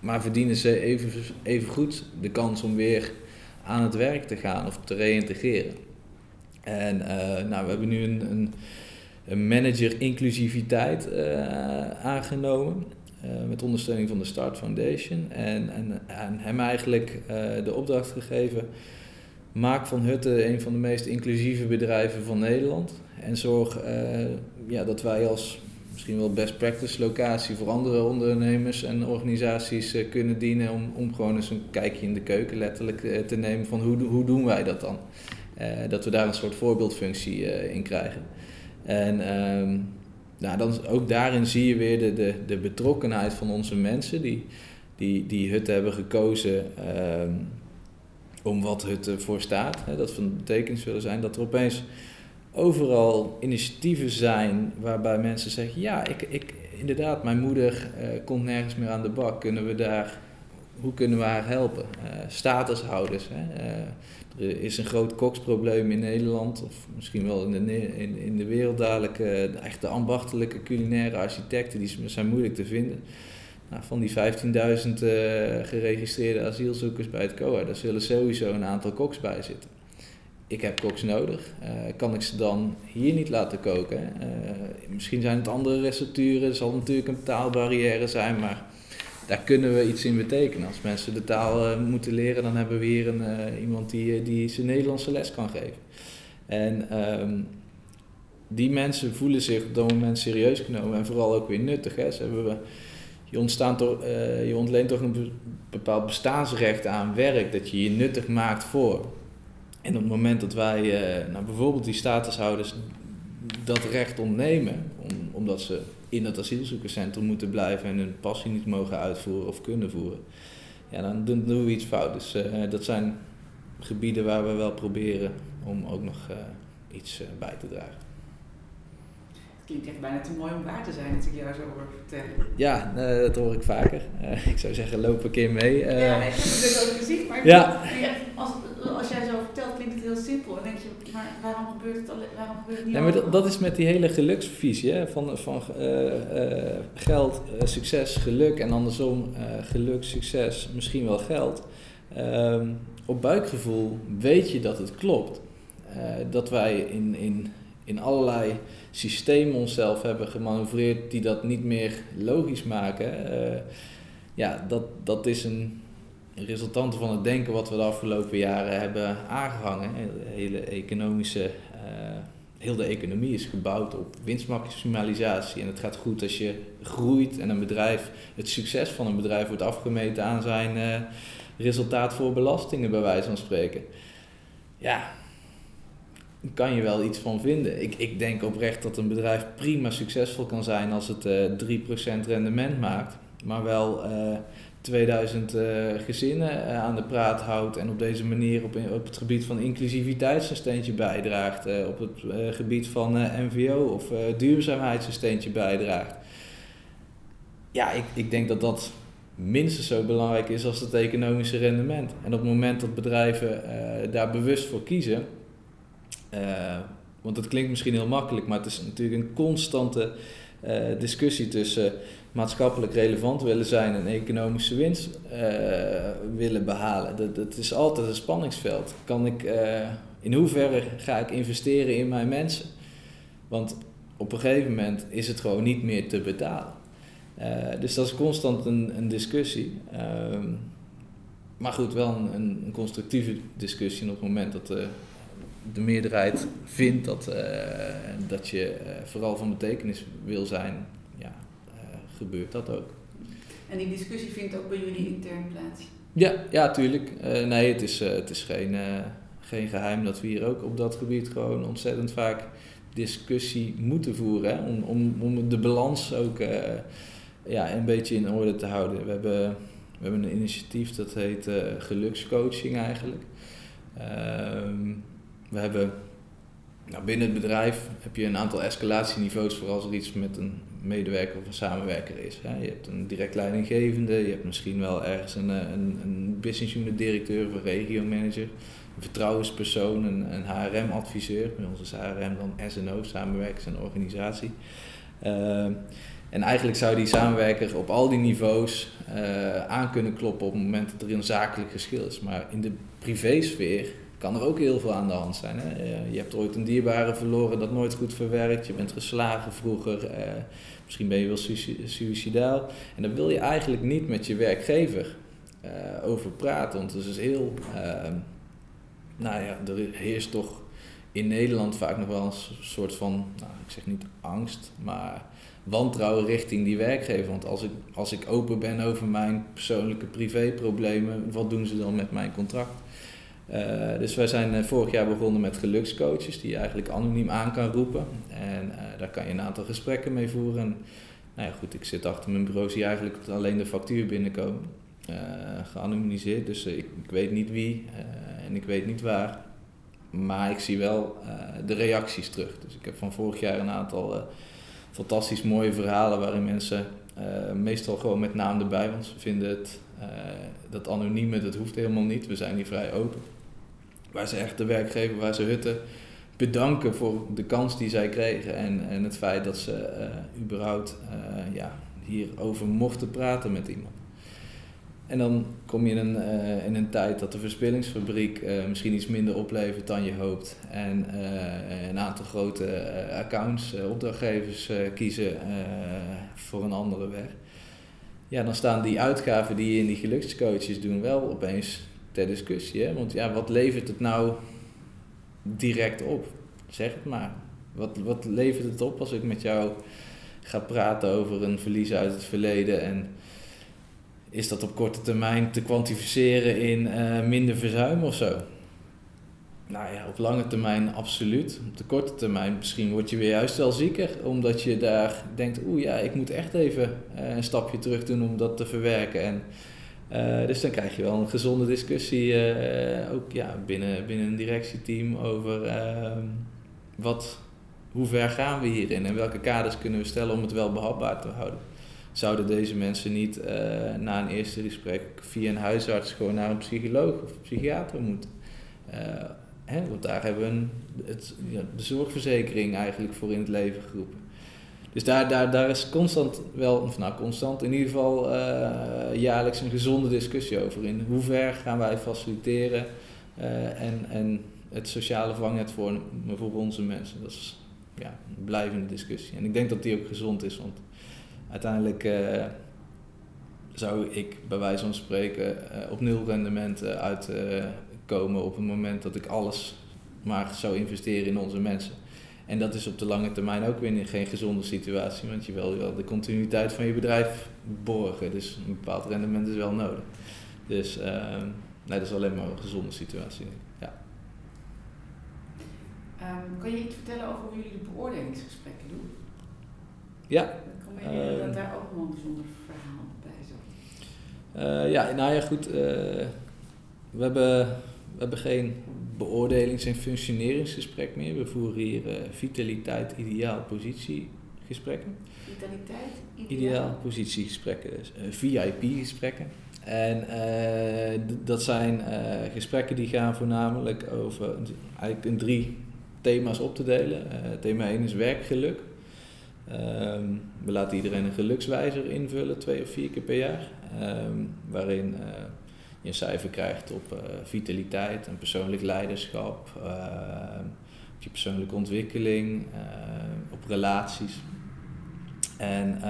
maar verdienen ze even, even goed de kans om weer aan het werk te gaan of te reïntegreren. En nou, we hebben nu een, een manager inclusiviteit aangenomen. Met ondersteuning van de Start Foundation. En, en, hem eigenlijk de opdracht gegeven. Maak van Hutte een van de meest inclusieve bedrijven van Nederland. En zorg ja, dat wij als misschien wel best practice locatie voor andere ondernemers en organisaties kunnen dienen. Om, om gewoon eens een kijkje in de keuken letterlijk te nemen van hoe, hoe doen wij dat dan. dat we daar een soort voorbeeldfunctie in krijgen. En um, nou, dan, ook daarin zie je weer de, de, de betrokkenheid van onze mensen die, die, die Hutte hebben gekozen um, om wat Hutte voor staat. Hè, dat van betekenis willen zijn. Dat er opeens overal initiatieven zijn waarbij mensen zeggen: Ja, ik, ik, inderdaad, mijn moeder uh, komt nergens meer aan de bak. Kunnen we daar, hoe kunnen we haar helpen? Uh, statushouders. Hè, uh, er is een groot koksprobleem in Nederland, of misschien wel in de, in, in de wereld dadelijk. Echt de ambachtelijke culinaire architecten die zijn moeilijk te vinden. Nou, van die 15.000 uh, geregistreerde asielzoekers bij het COA, daar zullen sowieso een aantal koks bij zitten. Ik heb koks nodig. Uh, kan ik ze dan hier niet laten koken? Uh, misschien zijn het andere recepturen. Zal natuurlijk een taalbarrière zijn, maar daar kunnen we iets in betekenen. Als mensen de taal uh, moeten leren, dan hebben we hier een, iemand die, eh, die zijn Nederlandse les kan geven. En um, die mensen voelen zich op dat moment serieus genomen en vooral ook weer nuttig. Hè. Ze hebben, je, ontstaat toch, je ontleent toch een bepaald bestaansrecht aan werk, dat je je nuttig maakt voor. En op het moment dat wij nou, bijvoorbeeld die statushouders dat recht ontnemen, om, omdat ze in het asielzoekerscentrum moeten blijven en hun passie niet mogen uitvoeren of kunnen voeren, ja, dan doen we iets fout. Dus uh, dat zijn gebieden waar we wel proberen om ook nog uh, iets bij te dragen. Klinkt echt bijna te mooi om waar te zijn, dat ik jou zo hoor vertellen. Ja, dat hoor ik vaker. ik zou zeggen, loop een keer mee. ja, ik heb het ook gezien, maar ja. als, als jij zo vertelt, klinkt het heel simpel. En denk je, maar waarom gebeurt het, al, waarom gebeurt het niet ja, maar dat, dat, is met die hele geluksvisie, hè? van, van uh, uh, geld, uh, succes, geluk en andersom geluk, succes, misschien wel geld. Um, op buikgevoel weet je dat het klopt. dat wij in, in, in allerlei systemen onszelf hebben gemanoeuvreerd die dat niet meer logisch maken. ja, dat, dat is een resultanten van het denken wat we de afgelopen jaren hebben aangehangen. De hele economische, uh, heel de economie is gebouwd op winstmaximalisatie. En het gaat goed als je groeit en een bedrijf, het succes van een bedrijf wordt afgemeten aan zijn, uh, resultaat voor belastingen, bij wijze van spreken. Ja, kan je wel iets van vinden. Ik, ik denk oprecht dat een bedrijf prima succesvol kan zijn als het uh, 3% rendement maakt, maar wel 2000 uh, gezinnen aan de praat houdt en op deze manier op, op het gebied van inclusiviteit zijn steentje bijdraagt, op het gebied van MVO of duurzaamheid zijn steentje bijdraagt ja, ik, ik denk dat dat minstens zo belangrijk is als het economische rendement. En op het moment dat bedrijven uh, daar bewust voor kiezen, uh, want het klinkt misschien heel makkelijk, maar het is natuurlijk een constante uh, discussie tussen maatschappelijk relevant willen zijn en economische winst willen behalen. Dat, dat is altijd een spanningsveld. Kan ik, in hoeverre ga ik investeren in mijn mensen? Want op een gegeven moment is het gewoon niet meer te betalen. Dus dat is constant een, een discussie. Uh, maar goed, wel een, een, constructieve discussie op het moment dat de, de meerderheid vindt dat, uh, dat je eh, vooral van betekenis wil zijn. Ja, gebeurt dat ook. En die discussie vindt ook bij jullie intern plaats? Ja, ja tuurlijk. nee, het is, het is geen, geen geheim dat we hier ook op dat gebied gewoon ontzettend vaak discussie moeten voeren. Hè? Om, om, om de balans ook ja, een beetje in orde te houden. We hebben, we hebben een initiatief dat heet gelukscoaching eigenlijk. Ehm, we hebben nou, binnen het bedrijf heb je een aantal escalatieniveaus voor als er iets met een medewerker of een samenwerker is. Hè. Je hebt een direct leidinggevende, je hebt misschien wel ergens een, eh, een, een business unit directeur of een regiomanager, een vertrouwenspersoon, een, een HRM-adviseur. Bij ons is HRM dan SNO, samenwerkers en organisatie. Uh, en eigenlijk zou die samenwerker op al die niveaus uh, aan kunnen kloppen op het moment dat er een zakelijk geschil is. Maar in de privésfeer kan er ook heel veel aan de hand zijn. Hè? Eh, je hebt ooit een dierbare verloren dat nooit goed verwerkt. Je bent geslagen vroeger. Uh, misschien ben je wel suicidaal. En daar wil je eigenlijk niet met je werkgever over praten. Want het is heel... Ehm, nou ja, er heerst toch in Nederland vaak nog wel een soort van... Nou, ik zeg niet angst, maar wantrouwen richting die werkgever. Want als ik, als ik open ben over mijn persoonlijke privéproblemen, wat doen ze dan met mijn contract? Uh, dus wij zijn eh, vorig jaar begonnen met gelukscoaches, die je eigenlijk anoniem aan kan roepen. En uh, daar kan je een aantal gesprekken mee voeren. En, nou ja, goed, ik zit achter mijn bureau, zie eigenlijk alleen de factuur binnenkomen. geanonimiseerd, dus ik, ik, weet niet wie en ik weet niet waar. Maar ik zie wel de reacties terug. Dus ik heb van vorig jaar een aantal fantastisch mooie verhalen waarin mensen uh, meestal gewoon met naam erbij, want ze vinden het, uh, dat anonieme, dat hoeft helemaal niet. We zijn hier vrij open. Waar ze echt de werkgever, waar ze hutten bedanken voor de kans die zij kregen en, en het feit dat ze uh, überhaupt ja, hierover mochten praten met iemand. En dan kom je in een, uh, in een tijd dat de verspillingsfabriek uh, misschien iets minder oplevert dan je hoopt. En uh, een aantal grote accounts, opdrachtgevers kiezen voor een andere weg. Ja, dan staan die uitgaven die je in die gelukscoaches doen wel opeens ter discussie. Hè? Want ja, wat levert het nou direct op? Zeg het maar. Wat, wat levert het op als ik met jou ga praten over een verlies uit het verleden en is dat op korte termijn te kwantificeren in uh, minder verzuim of zo? Nou ja, op lange termijn absoluut. Op de korte termijn misschien word je weer juist wel zieker, omdat je daar denkt, oeh ja, ik moet echt even uh, een stapje terug doen om dat te verwerken. En, uh, dus dan krijg je wel een gezonde discussie, ook ja, binnen, binnen een directieteam, over ehm, wat, hoe ver gaan we hierin en welke kaders kunnen we stellen om het wel behapbaar te houden zouden deze mensen niet uh, na een eerste gesprek via een huisarts gewoon naar een psycholoog of psychiater moeten? Hè, want daar hebben we het, de zorgverzekering eigenlijk voor in het leven geroepen. Dus daar, daar, daar is constant wel, of nou constant, in ieder geval uh, jaarlijks een gezonde discussie over. In hoe ver gaan wij faciliteren en, en het sociale vangnet voor, voor onze mensen. Dat is ja, een blijvende discussie. En ik denk dat die ook gezond is, want uiteindelijk uh, zou ik bij wijze van spreken op nul rendement uitkomen op het moment dat ik alles maar zou investeren in onze mensen. En dat is op de lange termijn ook weer geen gezonde situatie, want je wil wel de continuïteit van je bedrijf borgen. Dus een bepaald rendement is wel nodig. Dus ehm, nee, dat is alleen maar een gezonde situatie. Ja. Um, kan je iets vertellen over hoe jullie de beoordelingsgesprekken doen? Ja. Ik kan me herinneren dat daar ook wel een bijzonder verhaal bij zat. Uh, ja, nou ja, goed. Uh, we, hebben, we hebben geen beoordelings- en functioneringsgesprek meer. We voeren hier uh, vitaliteit, ideaal, positiegesprekken. Vitaliteit, ideaal, ideaal positiegesprekken, dus, VIP-gesprekken. En dat zijn gesprekken die gaan voornamelijk over eigenlijk in drie thema's op te delen. thema 1 is werkgeluk. Um, we laten iedereen een gelukswijzer invullen, twee of vier keer per jaar, um, waarin je een cijfer krijgt op uh, vitaliteit en persoonlijk leiderschap, uh, op je persoonlijke ontwikkeling, op relaties. En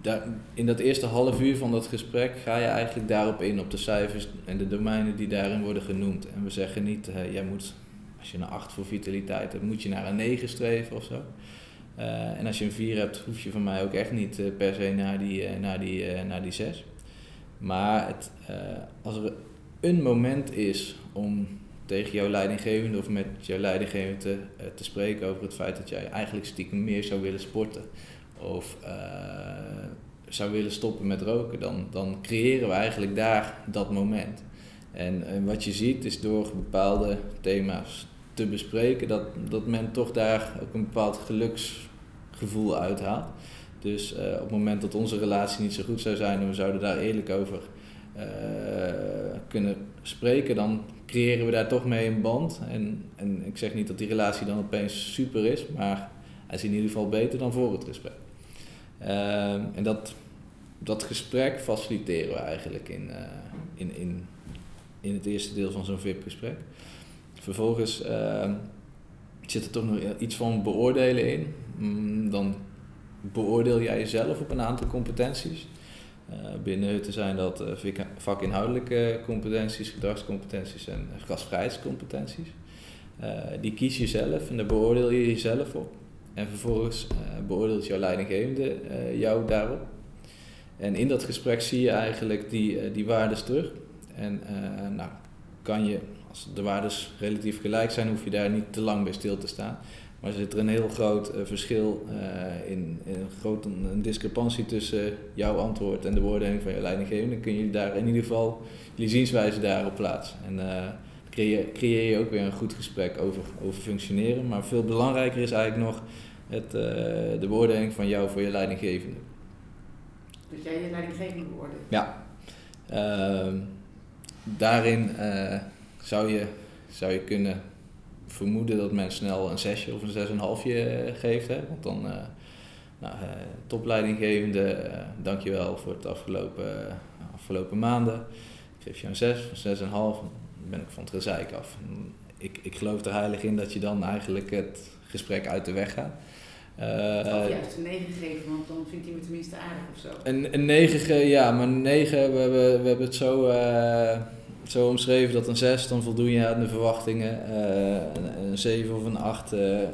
daar, in dat eerste half uur van dat gesprek ga je eigenlijk daarop in, op de cijfers en de domeinen die daarin worden genoemd. En we zeggen niet, jij moet, als je een 8 voor vitaliteit hebt, moet je naar een 9 streven of zo. En als je een 4 hebt, hoef je van mij ook echt niet per se naar die, naar die, naar die 6. Maar het, als er een moment is om tegen jouw leidinggevende of met jouw leidinggevende te, te spreken over het feit dat jij eigenlijk stiekem meer zou willen sporten of zou willen stoppen met roken, dan, dan creëren we eigenlijk daar dat moment. En, wat je ziet is door bepaalde thema's te bespreken, dat, dat men toch daar ook een bepaald geluks gevoel uithaalt. Dus uh, op het moment dat onze relatie niet zo goed zou zijn en we zouden daar eerlijk over uh, kunnen spreken, dan creëren we daar toch mee een band. En, en ik zeg niet dat die relatie dan opeens super is, maar hij is in ieder geval beter dan voor het gesprek. Uh, en dat, dat gesprek faciliteren we eigenlijk in, in, in, in het eerste deel van zo'n VIP-gesprek. Vervolgens zit er toch nog iets van beoordelen in. Mm, dan beoordeel jij jezelf op een aantal competenties. Uh, binnen Hutten zijn dat uh, vakinhoudelijke competenties, gedragscompetenties en gastvrijheidscompetenties. Uh, die kies je zelf en daar beoordeel je jezelf op. En vervolgens beoordeelt jouw leidinggevende jou daarop. En in dat gesprek zie je eigenlijk die, die waardes terug. En nou, kan je, als de waardes relatief gelijk zijn, hoef je daar niet te lang bij stil te staan. Maar zit er een heel groot uh, verschil uh, in, in een, groot, een discrepantie tussen jouw antwoord en de beoordeling van je leidinggevende, dan kun je daar in ieder geval je zienswijze daarop plaatsen. En uh, creëer, creëer je ook weer een goed gesprek over, over functioneren. Maar veel belangrijker is eigenlijk nog het, de beoordeling van jou voor je leidinggevende. Dus jij je leidinggevende beoordeelt? Ja. Ehm, daarin zou, je, zou je kunnen vermoeden dat men snel een zesje of een zes en halfje eh, geeft. Hè? Want dan, uh, nou, uh, topleidinggevende, dankjewel voor het afgelopen, afgelopen maanden. Ik geef je een zes, een zes en half, dan ben ik van het gezeik af. Ik, ik geloof er heilig in dat je dan eigenlijk het gesprek uit de weg gaat. Uh, of juist een 9 geven, want dan vindt hij me tenminste aardig of zo. Een, een 9, ja, maar een 9, we hebben, we hebben het zo zo omschreven dat een 6 dan voldoen je aan de verwachtingen. Uh, een 7 of een 8 uh, eh,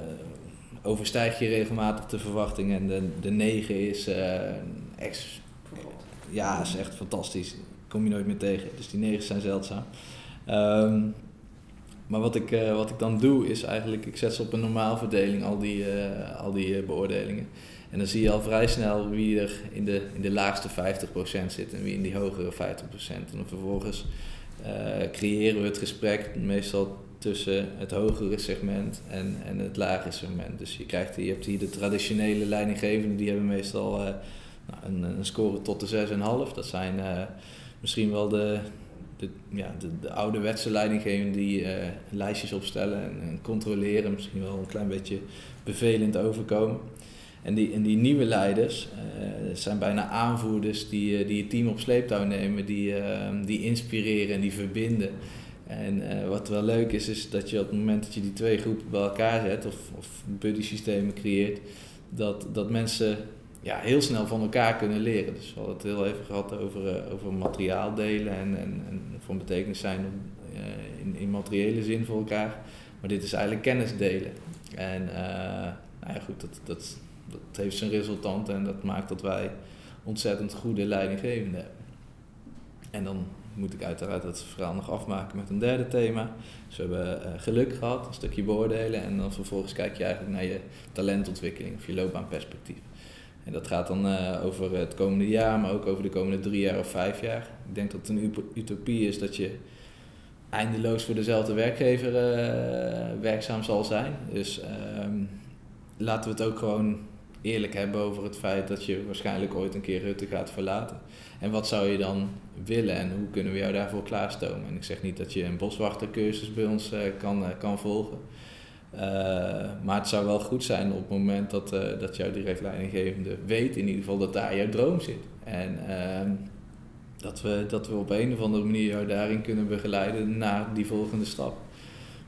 overstijg je regelmatig de verwachtingen. En de, de 9 is uh, ex, ja, is echt fantastisch. Kom je nooit meer tegen. Dus die 9 zijn zeldzaam. Um, maar wat ik, wat ik dan doe is eigenlijk, ik zet ze op een normaalverdeling, al die, al die beoordelingen. En dan zie je al vrij snel wie er in de, in de laagste 50% zit en wie in die hogere 50%. En dan vervolgens creëren we het gesprek meestal tussen het hogere segment en, en het lagere segment. Dus je, krijgt, je hebt hier de traditionele leidinggevenden, die hebben meestal uh, nou, een, een, score tot de 6,5. Dat zijn uh, misschien wel de, de, ja, de, de ouderwetse leidinggevenden die lijstjes opstellen en, en, controleren, misschien wel een klein beetje bevelend overkomen. En die, en die nieuwe leiders uh, zijn bijna aanvoerders die, uh, die het team op sleeptouw nemen, die, uh, die inspireren en die verbinden. En eh, wat wel leuk is, is dat je op het moment dat je die twee groepen bij elkaar zet of, of buddy systemen creëert, dat, dat mensen ja, heel snel van elkaar kunnen leren. Dus we hadden het heel even gehad over, over materiaal delen en, en, en van betekenis zijn in, in materiële zin voor elkaar. Maar dit is eigenlijk kennis delen. En nou ja, goed, dat, dat, dat heeft zijn resultant en dat maakt dat wij ontzettend goede leidinggevenden hebben. En dan moet ik uiteraard het verhaal nog afmaken met een derde thema. Dus we hebben uh, geluk gehad, een stukje beoordelen. En dan vervolgens kijk je eigenlijk naar je talentontwikkeling of je loopbaanperspectief. En dat gaat dan uh, over het komende jaar, maar ook over de komende drie jaar of vijf jaar. Ik denk dat het een utopie is dat je eindeloos voor dezelfde werkgever uh, werkzaam zal zijn. Dus ehm, laten we het ook gewoon eerlijk hebben over het feit dat je waarschijnlijk ooit een keer Rutte gaat verlaten. En wat zou je dan willen en hoe kunnen we jou daarvoor klaarstomen? En ik zeg niet dat je een boswachtercursus bij ons uh, kan, uh, kan volgen. Uh, maar het zou wel goed zijn op het moment dat, dat jouw direct leidinggevende weet in ieder geval dat daar jouw droom zit. En ehm, dat, we, dat we op een of andere manier jou daarin kunnen begeleiden naar die volgende stap.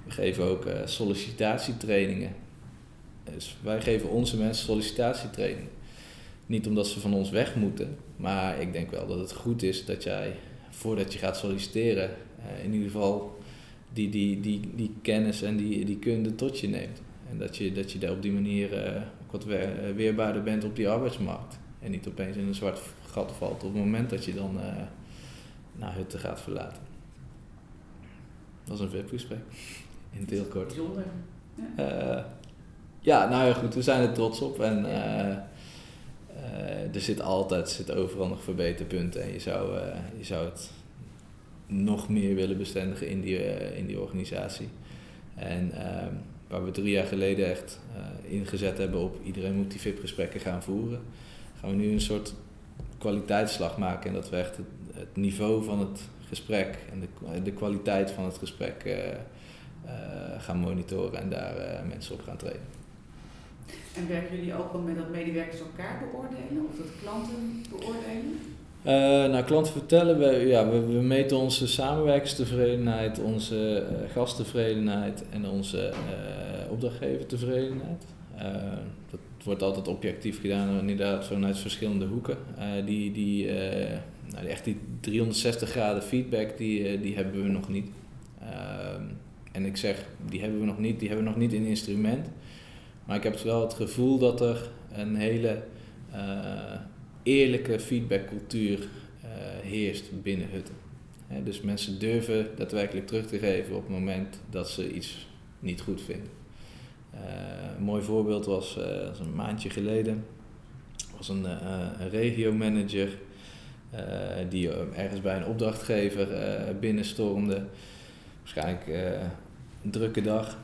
We geven ook sollicitatietrainingen. Dus wij geven onze mensen sollicitatietraining. Niet omdat ze van ons weg moeten, maar ik denk wel dat het goed is dat jij, voordat je gaat solliciteren, eh, in ieder geval die, die, die, die kennis en die, die kunde tot je neemt. En dat je, dat je daar op die manier uh, wat eh, weerbaarder bent op die arbeidsmarkt. En niet opeens in een zwart gat valt op het moment dat je dan uh, naar Hutte gaat verlaten. Dat is een VIP-gesprek. In het heel kort. Bijzonder. Ja. Ja, nou ja, goed, we zijn er trots op. En uh, er zit altijd, zit overal nog verbeterpunten en je zou, uh, je zou het nog meer willen bestendigen in die, in die organisatie. En ehm, waar we drie jaar geleden echt ingezet hebben op iedereen moet die VIP-gesprekken gaan voeren, gaan we nu een soort kwaliteitsslag maken en dat we echt het, het niveau van het gesprek en de, de kwaliteit van het gesprek gaan monitoren en daar mensen op gaan trainen. En werken jullie ook wel met dat medewerkers elkaar beoordelen of dat klanten beoordelen? Uh, nou, klanten vertellen we, ja, we, meten onze samenwerkingstevredenheid, onze uh, gasttevredenheid en onze uh, opdrachtgevertevredenheid. dat wordt altijd objectief gedaan, inderdaad vanuit verschillende hoeken. die, die, nou, echt die 360 graden feedback, die, die hebben we nog niet. Ehm, en ik zeg, die hebben we nog niet, die hebben we nog niet in instrument. Maar ik heb wel het gevoel dat er een hele uh, eerlijke feedbackcultuur uh, heerst binnen Hutten. dus mensen durven daadwerkelijk terug te geven op het moment dat ze iets niet goed vinden. Uh, een mooi voorbeeld was, was een maandje geleden, was een, een regiomanager die ergens bij een opdrachtgever binnenstormde. Waarschijnlijk een drukke dag.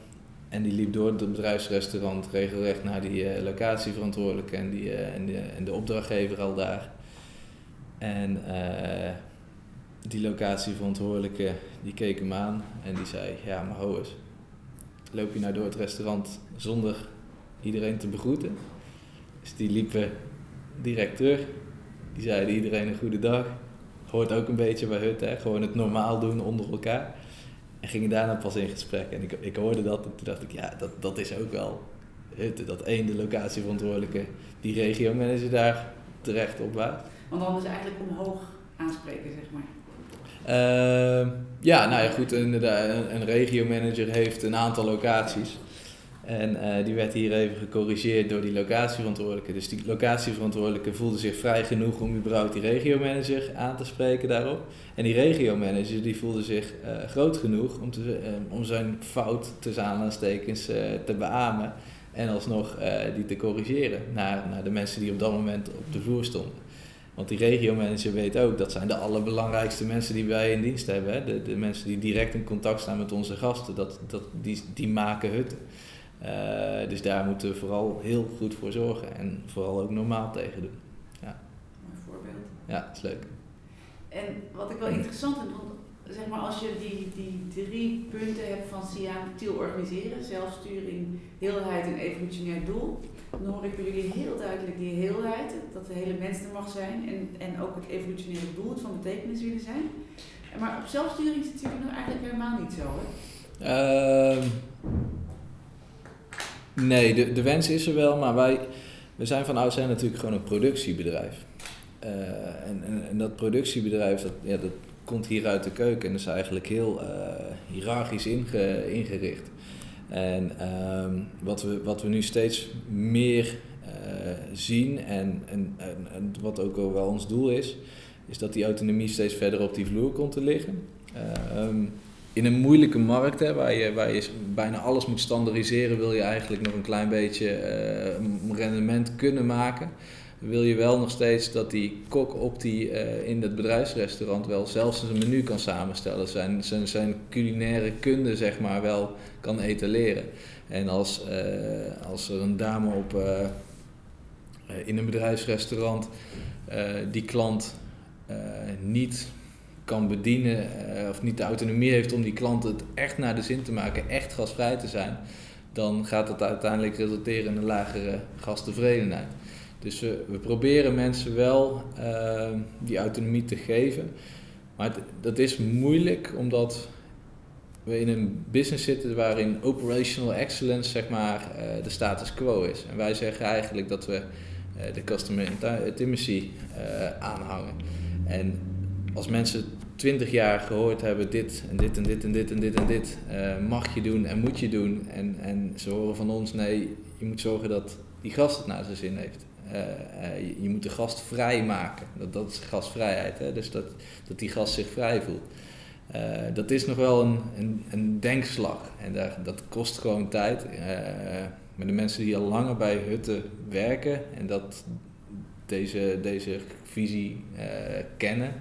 En die liep door het bedrijfsrestaurant regelrecht naar die uh, locatieverantwoordelijke en, die, uh, en, de, en de opdrachtgever al daar. En uh, die locatieverantwoordelijke die keek hem aan en die zei, ja maar ho eens, loop je nou door het restaurant zonder iedereen te begroeten? Dus die liepen direct terug. Die zeiden iedereen een goede dag. Hoort ook een beetje bij Hut, hè? gewoon het normaal doen onder elkaar. En gingen daarna pas in gesprek. En ik, ik hoorde dat en toen dacht ik, ja, dat, dat is ook wel het, dat één, de locatieverantwoordelijke, die regiomanager daar terecht op wijst. Want dan is eigenlijk omhoog aanspreken, zeg maar. Uh, ja, nou ja, goed, een, een regiomanager heeft een aantal locaties. En uh, die werd hier even gecorrigeerd door die locatieverantwoordelijke. Dus die locatieverantwoordelijke voelde zich vrij genoeg om überhaupt die regiomanager aan te spreken daarop. En die regiomanager die voelde zich uh, groot genoeg om, te, uh, om zijn fout tussen aanhalingstekens te beamen. En alsnog die te corrigeren naar, naar de mensen die op dat moment op de vloer stonden. Want die regiomanager weet ook, dat zijn de allerbelangrijkste mensen die wij in dienst hebben. Hè? De, de mensen die direct in contact staan met onze gasten, dat, dat, die, die maken hutten. Uh, dus daar moeten we vooral heel goed voor zorgen en vooral ook normaal tegen doen. Ja. Mooi voorbeeld. Ja, dat is leuk. En wat ik wel interessant vind, want zeg maar als je die, die drie punten hebt van SIAM, TIL organiseren, zelfsturing, heelheid en evolutionair doel, dan hoor ik bij jullie heel duidelijk die heelheid, dat de hele mens er mag zijn en, en ook het evolutionaire doel, het van betekenis willen zijn. Maar op zelfsturing zit jullie nog eigenlijk helemaal niet zo, hè? Uh, Nee, de, de wens is er wel, maar wij we zijn van oudsher natuurlijk gewoon een productiebedrijf. Uh, en, en, dat productiebedrijf, dat, ja, dat komt hier uit de keuken en is eigenlijk heel uh, hiërarchisch inge, ingericht. En uh, wat, we, wat we nu steeds meer uh, zien en, en, en, wat ook wel ons doel is, is dat die autonomie steeds verder op die vloer komt te liggen. Ehm, in een moeilijke markt, hè, waar, je, waar bijna alles moet standaardiseren, wil je eigenlijk nog een klein beetje uh, rendement kunnen maken. Wil je wel nog steeds dat die kok op die, uh, in het bedrijfsrestaurant wel zelfs zijn menu kan samenstellen, zijn, zijn, zijn culinaire kunde zeg maar wel kan etaleren. En als, uh, als er een dame op, in een bedrijfsrestaurant die klant niet kan bedienen uh, of niet de autonomie heeft om die klanten het echt naar de zin te maken, echt gasvrij te zijn, dan gaat het uiteindelijk resulteren in een lagere gasttevredenheid. Dus we, we proberen mensen wel uh, die autonomie te geven. Maar dat is moeilijk omdat we in een business zitten waarin operational excellence zeg maar uh, de status quo is. En wij zeggen eigenlijk dat we de customer intimacy aanhangen. En als mensen twintig jaar gehoord hebben dit en dit en dit en dit en dit en dit uh, mag je doen en moet je doen. En, en ze horen van ons, nee, je moet zorgen dat die gast het naar zijn zin heeft. Uh, je, je, moet de gast vrij maken. Dat, dat is gastvrijheid. Hè? Dus dat, dat die gast zich vrij voelt. dat is nog wel een, een, een denkslag. En daar, dat kost gewoon tijd. maar de mensen die al langer bij hutten werken en dat deze, deze visie kennen,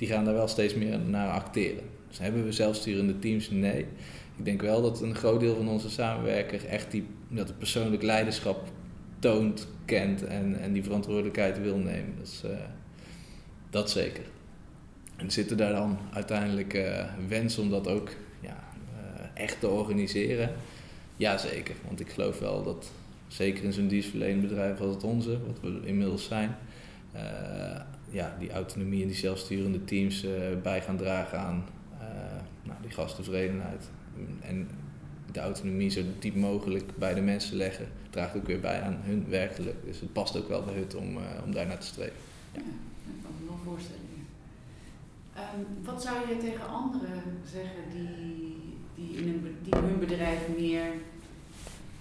die gaan daar wel steeds meer naar acteren. Dus hebben we zelfsturende teams? Nee. Ik denk wel dat een groot deel van onze samenwerkers echt die, dat persoonlijk leiderschap toont, kent en, en die verantwoordelijkheid wil nemen. Is, uh, dat zeker. En zitten daar dan uiteindelijk uh, wens om dat ook ja, uh, echt te organiseren? Jazeker, want ik geloof wel dat zeker in zo'n dienstverlenend bedrijf als het onze, wat we inmiddels zijn, ja, die autonomie en die zelfsturende teams uh, bij gaan dragen aan uh, nou, die gasttevredenheid. En de autonomie zo diep mogelijk bij de mensen leggen, draagt ook weer bij aan hun werkelijk. Dus het past ook wel bij het om, uh, om daar naar te streven. Ja, dat kan ik me wel voorstellen. Um, wat zou je tegen anderen zeggen die, die, in een, die hun bedrijf meer,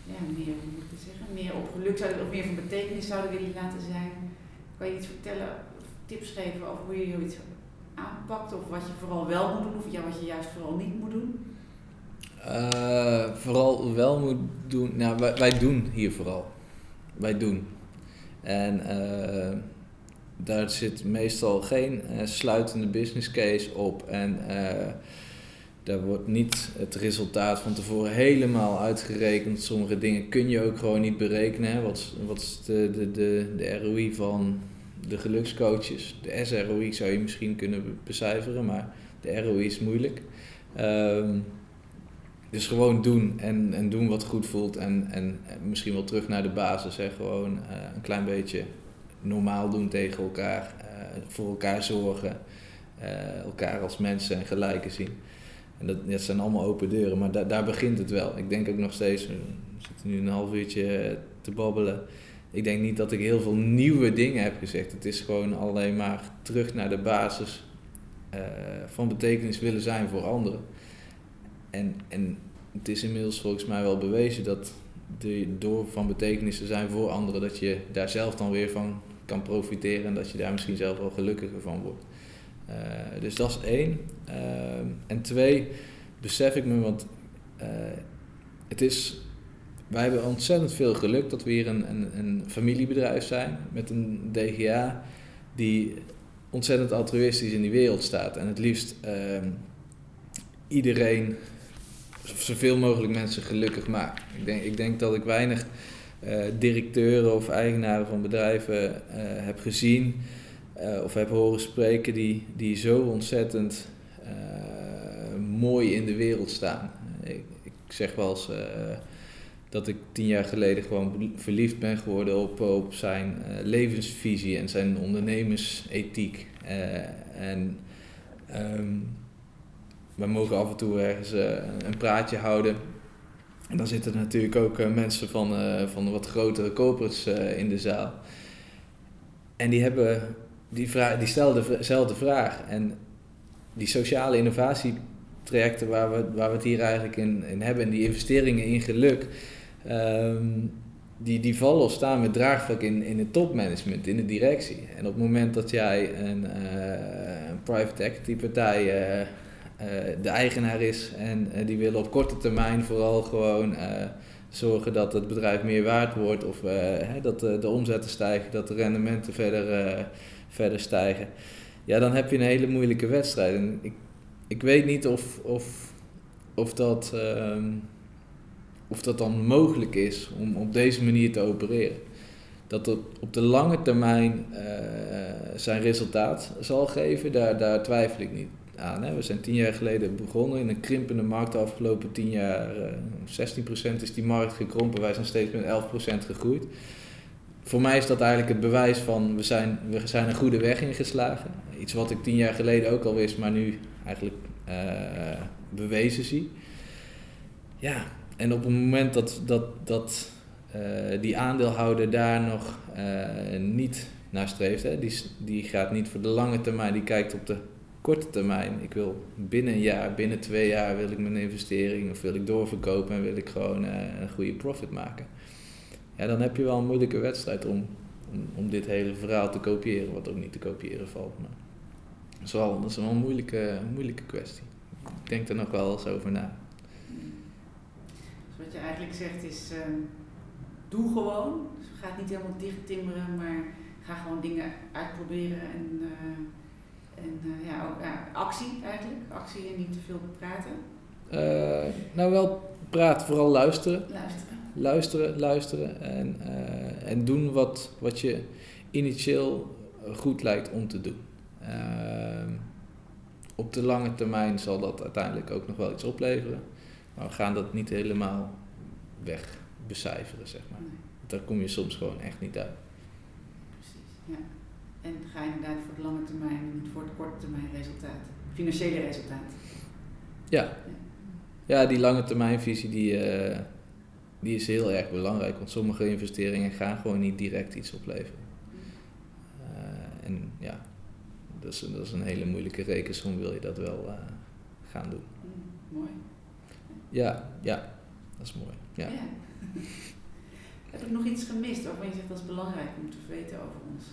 ja, meer, hoe moet ik zeggen, meer op geluk zouden, of meer van betekenis zouden willen laten zijn? Kan je iets vertellen tips geven over hoe je zoiets aanpakt? Of wat je vooral wel moet doen of ja, wat je juist vooral niet moet doen? Uh, vooral wel moet doen. Nou, wij, wij, doen hier vooral. Wij doen. En uh, daar zit meestal geen uh, sluitende business case op. En daar wordt niet het resultaat van tevoren helemaal uitgerekend. Sommige dingen kun je ook gewoon niet berekenen. Wat, wat is de, de, de, de ROI van de gelukscoaches. De SROI zou je misschien kunnen becijferen, maar de ROI is moeilijk. Um, dus gewoon doen en, en doen wat goed voelt en, en misschien wel terug naar de basis. Hè. Gewoon uh, een klein beetje normaal doen tegen elkaar, uh, voor elkaar zorgen, uh, elkaar als mensen en gelijken zien. En dat, dat zijn allemaal open deuren, maar da daar begint het wel. Ik denk ook nog steeds, we zitten nu een half uurtje te babbelen ik denk niet dat ik heel veel nieuwe dingen heb gezegd. Het is gewoon alleen maar terug naar de basis uh, van betekenis willen zijn voor anderen. En, en het is inmiddels volgens mij wel bewezen dat de, door van betekenis te zijn voor anderen, dat je daar zelf dan weer van kan profiteren en dat je daar misschien zelf wel gelukkiger van wordt. Uh, dus dat is één. Uh, en twee, besef ik me, want het is wij hebben ontzettend veel geluk dat we hier een, een, een familiebedrijf zijn met een DGA die ontzettend altruïstisch in die wereld staat. En het liefst uh, iedereen, zoveel mogelijk mensen gelukkig maakt. Ik denk, ik denk dat ik weinig uh, directeuren of eigenaren van bedrijven uh, heb gezien uh, of heb horen spreken die, die zo ontzettend mooi in de wereld staan. Ik, ik zeg wel eens dat ik tien jaar geleden gewoon verliefd ben geworden op, op zijn uh, levensvisie en zijn ondernemersethiek. Uh, en um, we mogen af en toe ergens uh, een praatje houden. En dan zitten natuurlijk ook mensen van, van wat grotere corporates in de zaal. En die hebben die, die stelden dezelfde vraag. En die sociale innovatietrajecten waar we, waar we het hier eigenlijk in, in hebben en die investeringen in geluk Um, die, die vallen of staan met draagvlak in, in het topmanagement, in de directie. En op het moment dat jij een, een private equity partij de eigenaar is en die willen op korte termijn vooral gewoon zorgen dat het bedrijf meer waard wordt of hè, dat de, de omzetten stijgen, dat de rendementen verder, verder stijgen. Ja, dan heb je een hele moeilijke wedstrijd. En ik, ik weet niet of, of, of, dat, ehm, of dat dan mogelijk is om op deze manier te opereren. Dat het op de lange termijn uh, zijn resultaat zal geven, daar, daar twijfel ik niet aan. Hè. We zijn tien jaar geleden begonnen in een krimpende markt. De afgelopen tien jaar, uh, eh, 16% is die markt gekrompen. Wij zijn steeds met 11% gegroeid. Voor mij is dat eigenlijk het bewijs van we zijn, we zijn een goede weg ingeslagen. Iets wat ik tien jaar geleden ook al wist, maar nu eigenlijk uh, bewezen zie. Ja, en op het moment dat, dat, dat uh, die aandeelhouder daar nog uh, niet naar streeft, hè, die, die gaat niet voor de lange termijn, die kijkt op de korte termijn. Ik wil binnen een jaar, binnen twee jaar wil ik mijn investering of wil ik doorverkopen en wil ik gewoon een goede profit maken. Ja, dan heb je wel een moeilijke wedstrijd om, om, om dit hele verhaal te kopiëren, wat ook niet te kopiëren valt. Maar dat is wel, dat is wel een moeilijke, moeilijke kwestie. Ik denk er nog wel eens over na. Wat je eigenlijk zegt is, uh, doe gewoon. Dus ga niet helemaal dicht timmeren, maar ga gewoon dingen uitproberen en, uh, en uh, ja, ook, ja, actie eigenlijk. Actie en niet te veel praten. Eh, nou wel praten, vooral luisteren. Luisteren. Luisteren, luisteren en, en doen wat, wat je initieel goed lijkt om te doen. Ehm, op de lange termijn zal dat uiteindelijk ook nog wel iets opleveren. Maar we gaan dat niet helemaal wegbecijferen, zeg maar. Daar kom je soms gewoon echt niet uit. Precies, ja. En ga je inderdaad voor de lange termijn en niet voor het korte termijn resultaat. Financiële resultaat. Ja. Ja, die lange termijnvisie die, uh, die is heel erg belangrijk. Want sommige investeringen gaan gewoon niet direct iets opleveren. Uh, en ja, dat is, dat is een hele moeilijke rekensom, wil je dat wel uh, gaan doen. Mm, mooi. Ja, ja, dat is mooi. Ja. ja. Heb ik nog iets gemist waarvan je zegt dat is belangrijk om te weten over ons?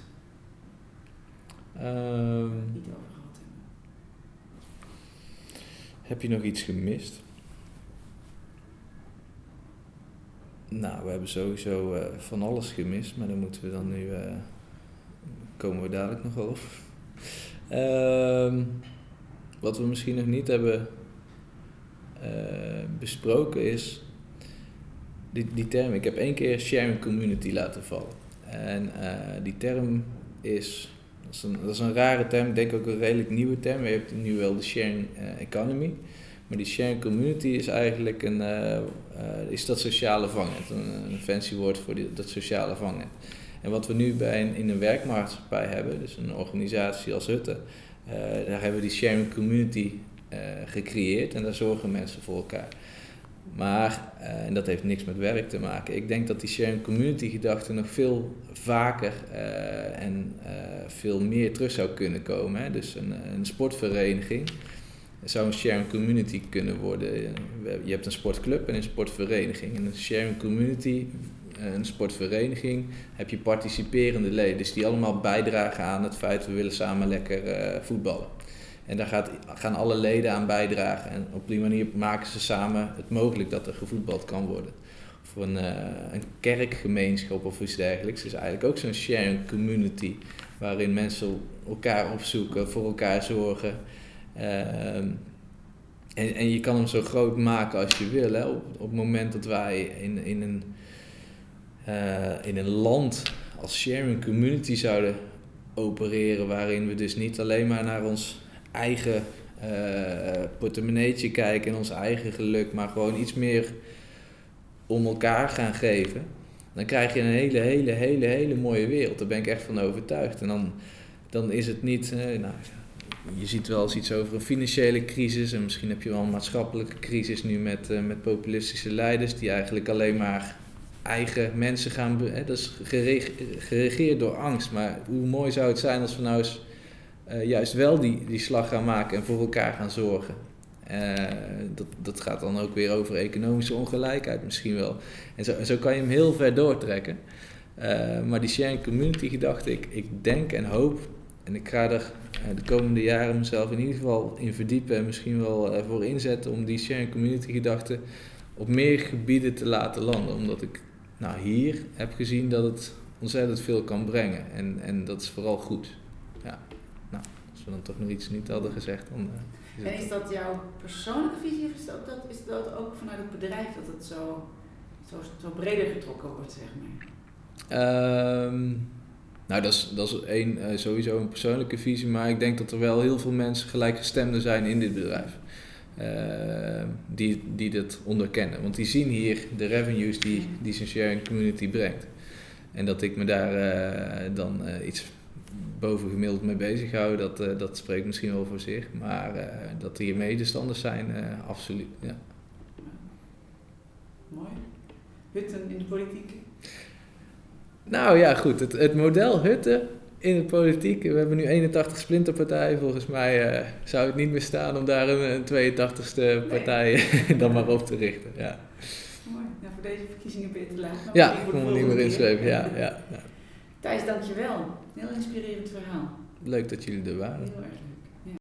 Um, Niet over gehad hebben. Heb je nog iets gemist? Nou, we hebben sowieso uh, van alles gemist, maar dan moeten we dan nu. Uh, komen we dadelijk nog over. Um, wat we misschien nog niet hebben uh, besproken is die, term. Ik heb één keer sharing community laten vallen. En uh, die term is dat, is een, rare term, ik denk ook een redelijk nieuwe term. Je hebt nu wel de sharing uh, economy. Maar die sharing community is eigenlijk een, is dat sociale vangnet. Een, een fancy woord voor dat sociale vangnet. En wat we nu bij in een werkmaatschappij hebben, dus een organisatie als Hutte, daar hebben we die sharing community gecreëerd en daar zorgen mensen voor elkaar. Maar, uh, en dat heeft niks met werk te maken, ik denk dat die sharing community gedachte nog veel vaker en veel meer terug zou kunnen komen. Hè? Dus een, een sportvereniging zou een sharing community kunnen worden. Je hebt een sportclub en een sportvereniging. En een sharing community een sportvereniging, heb je participerende leden, dus die allemaal bijdragen aan het feit dat we willen samen lekker voetballen. En daar gaat, gaan alle leden aan bijdragen en op die manier maken ze samen het mogelijk dat er gevoetbald kan worden. Of een, uh, een kerkgemeenschap of iets dergelijks is eigenlijk ook zo'n sharing community waarin mensen elkaar opzoeken, voor elkaar zorgen. Uh, en, en je kan hem zo groot maken als je wil. Hè. Op, het moment dat wij in, in een uh, in een land als sharing community zouden opereren, waarin we dus niet alleen maar naar ons eigen uh, portemonneetje kijken en ons eigen geluk, maar gewoon iets meer om elkaar gaan geven, dan krijg je een hele, hele, hele, hele mooie wereld. Daar ben ik echt van overtuigd. En dan, dan is het niet, uh, nou, je ziet wel eens iets over een financiële crisis en misschien heb je wel een maatschappelijke crisis nu met, uh, met populistische leiders die eigenlijk alleen maar eigen mensen gaan. Hè, dat is geregeerd door angst. Maar hoe mooi zou het zijn als we nou eens juist wel die, die slag gaan maken en voor elkaar gaan zorgen. dat, dat gaat dan ook weer over economische ongelijkheid misschien wel. En zo, zo kan je hem heel ver doortrekken. maar die sharing community gedachte, ik, ik denk en hoop en ik ga er de komende jaren mezelf in ieder geval in verdiepen en misschien wel voor inzetten om die sharing community gedachte op meer gebieden te laten landen. Omdat ik nou, hier heb gezien dat het ontzettend veel kan brengen. En, en dat is vooral goed. We dan toch nog iets niet hadden gezegd, dan. Uh, en is dat jouw persoonlijke visie of is dat, dat, is dat ook vanuit het bedrijf dat het zo, zo, zo breder getrokken wordt, zeg maar? Ehm, nou, dat is, dat is één, uh, sowieso een persoonlijke visie, maar ik denk dat er wel heel veel mensen gelijkgestemden zijn in dit bedrijf. Uh, die, die dat onderkennen. Want die zien hier de revenues die, die zijn sharing community brengt. En dat ik me daar uh, dan iets bovengemiddeld mee bezig hou, dat, dat spreekt misschien wel voor zich. Maar dat hier medestanders zijn, absoluut. Ja. Mooi. Hutten in de politiek? Nou ja, goed. Het, het model Hutten in de politiek. We hebben nu 81 splinterpartijen. Volgens mij uh, zou het niet meer staan om daar een, 82ste partij [LAUGHS] dan maar op te richten. Ja. Mooi. Ja, voor deze verkiezingen ben je te laat. Ja, ik kon me niet meer inschrijven. Ja, ja, ja. Thijs, dankjewel. Heel inspirerend verhaal. Leuk dat jullie er waren. Heel erg leuk.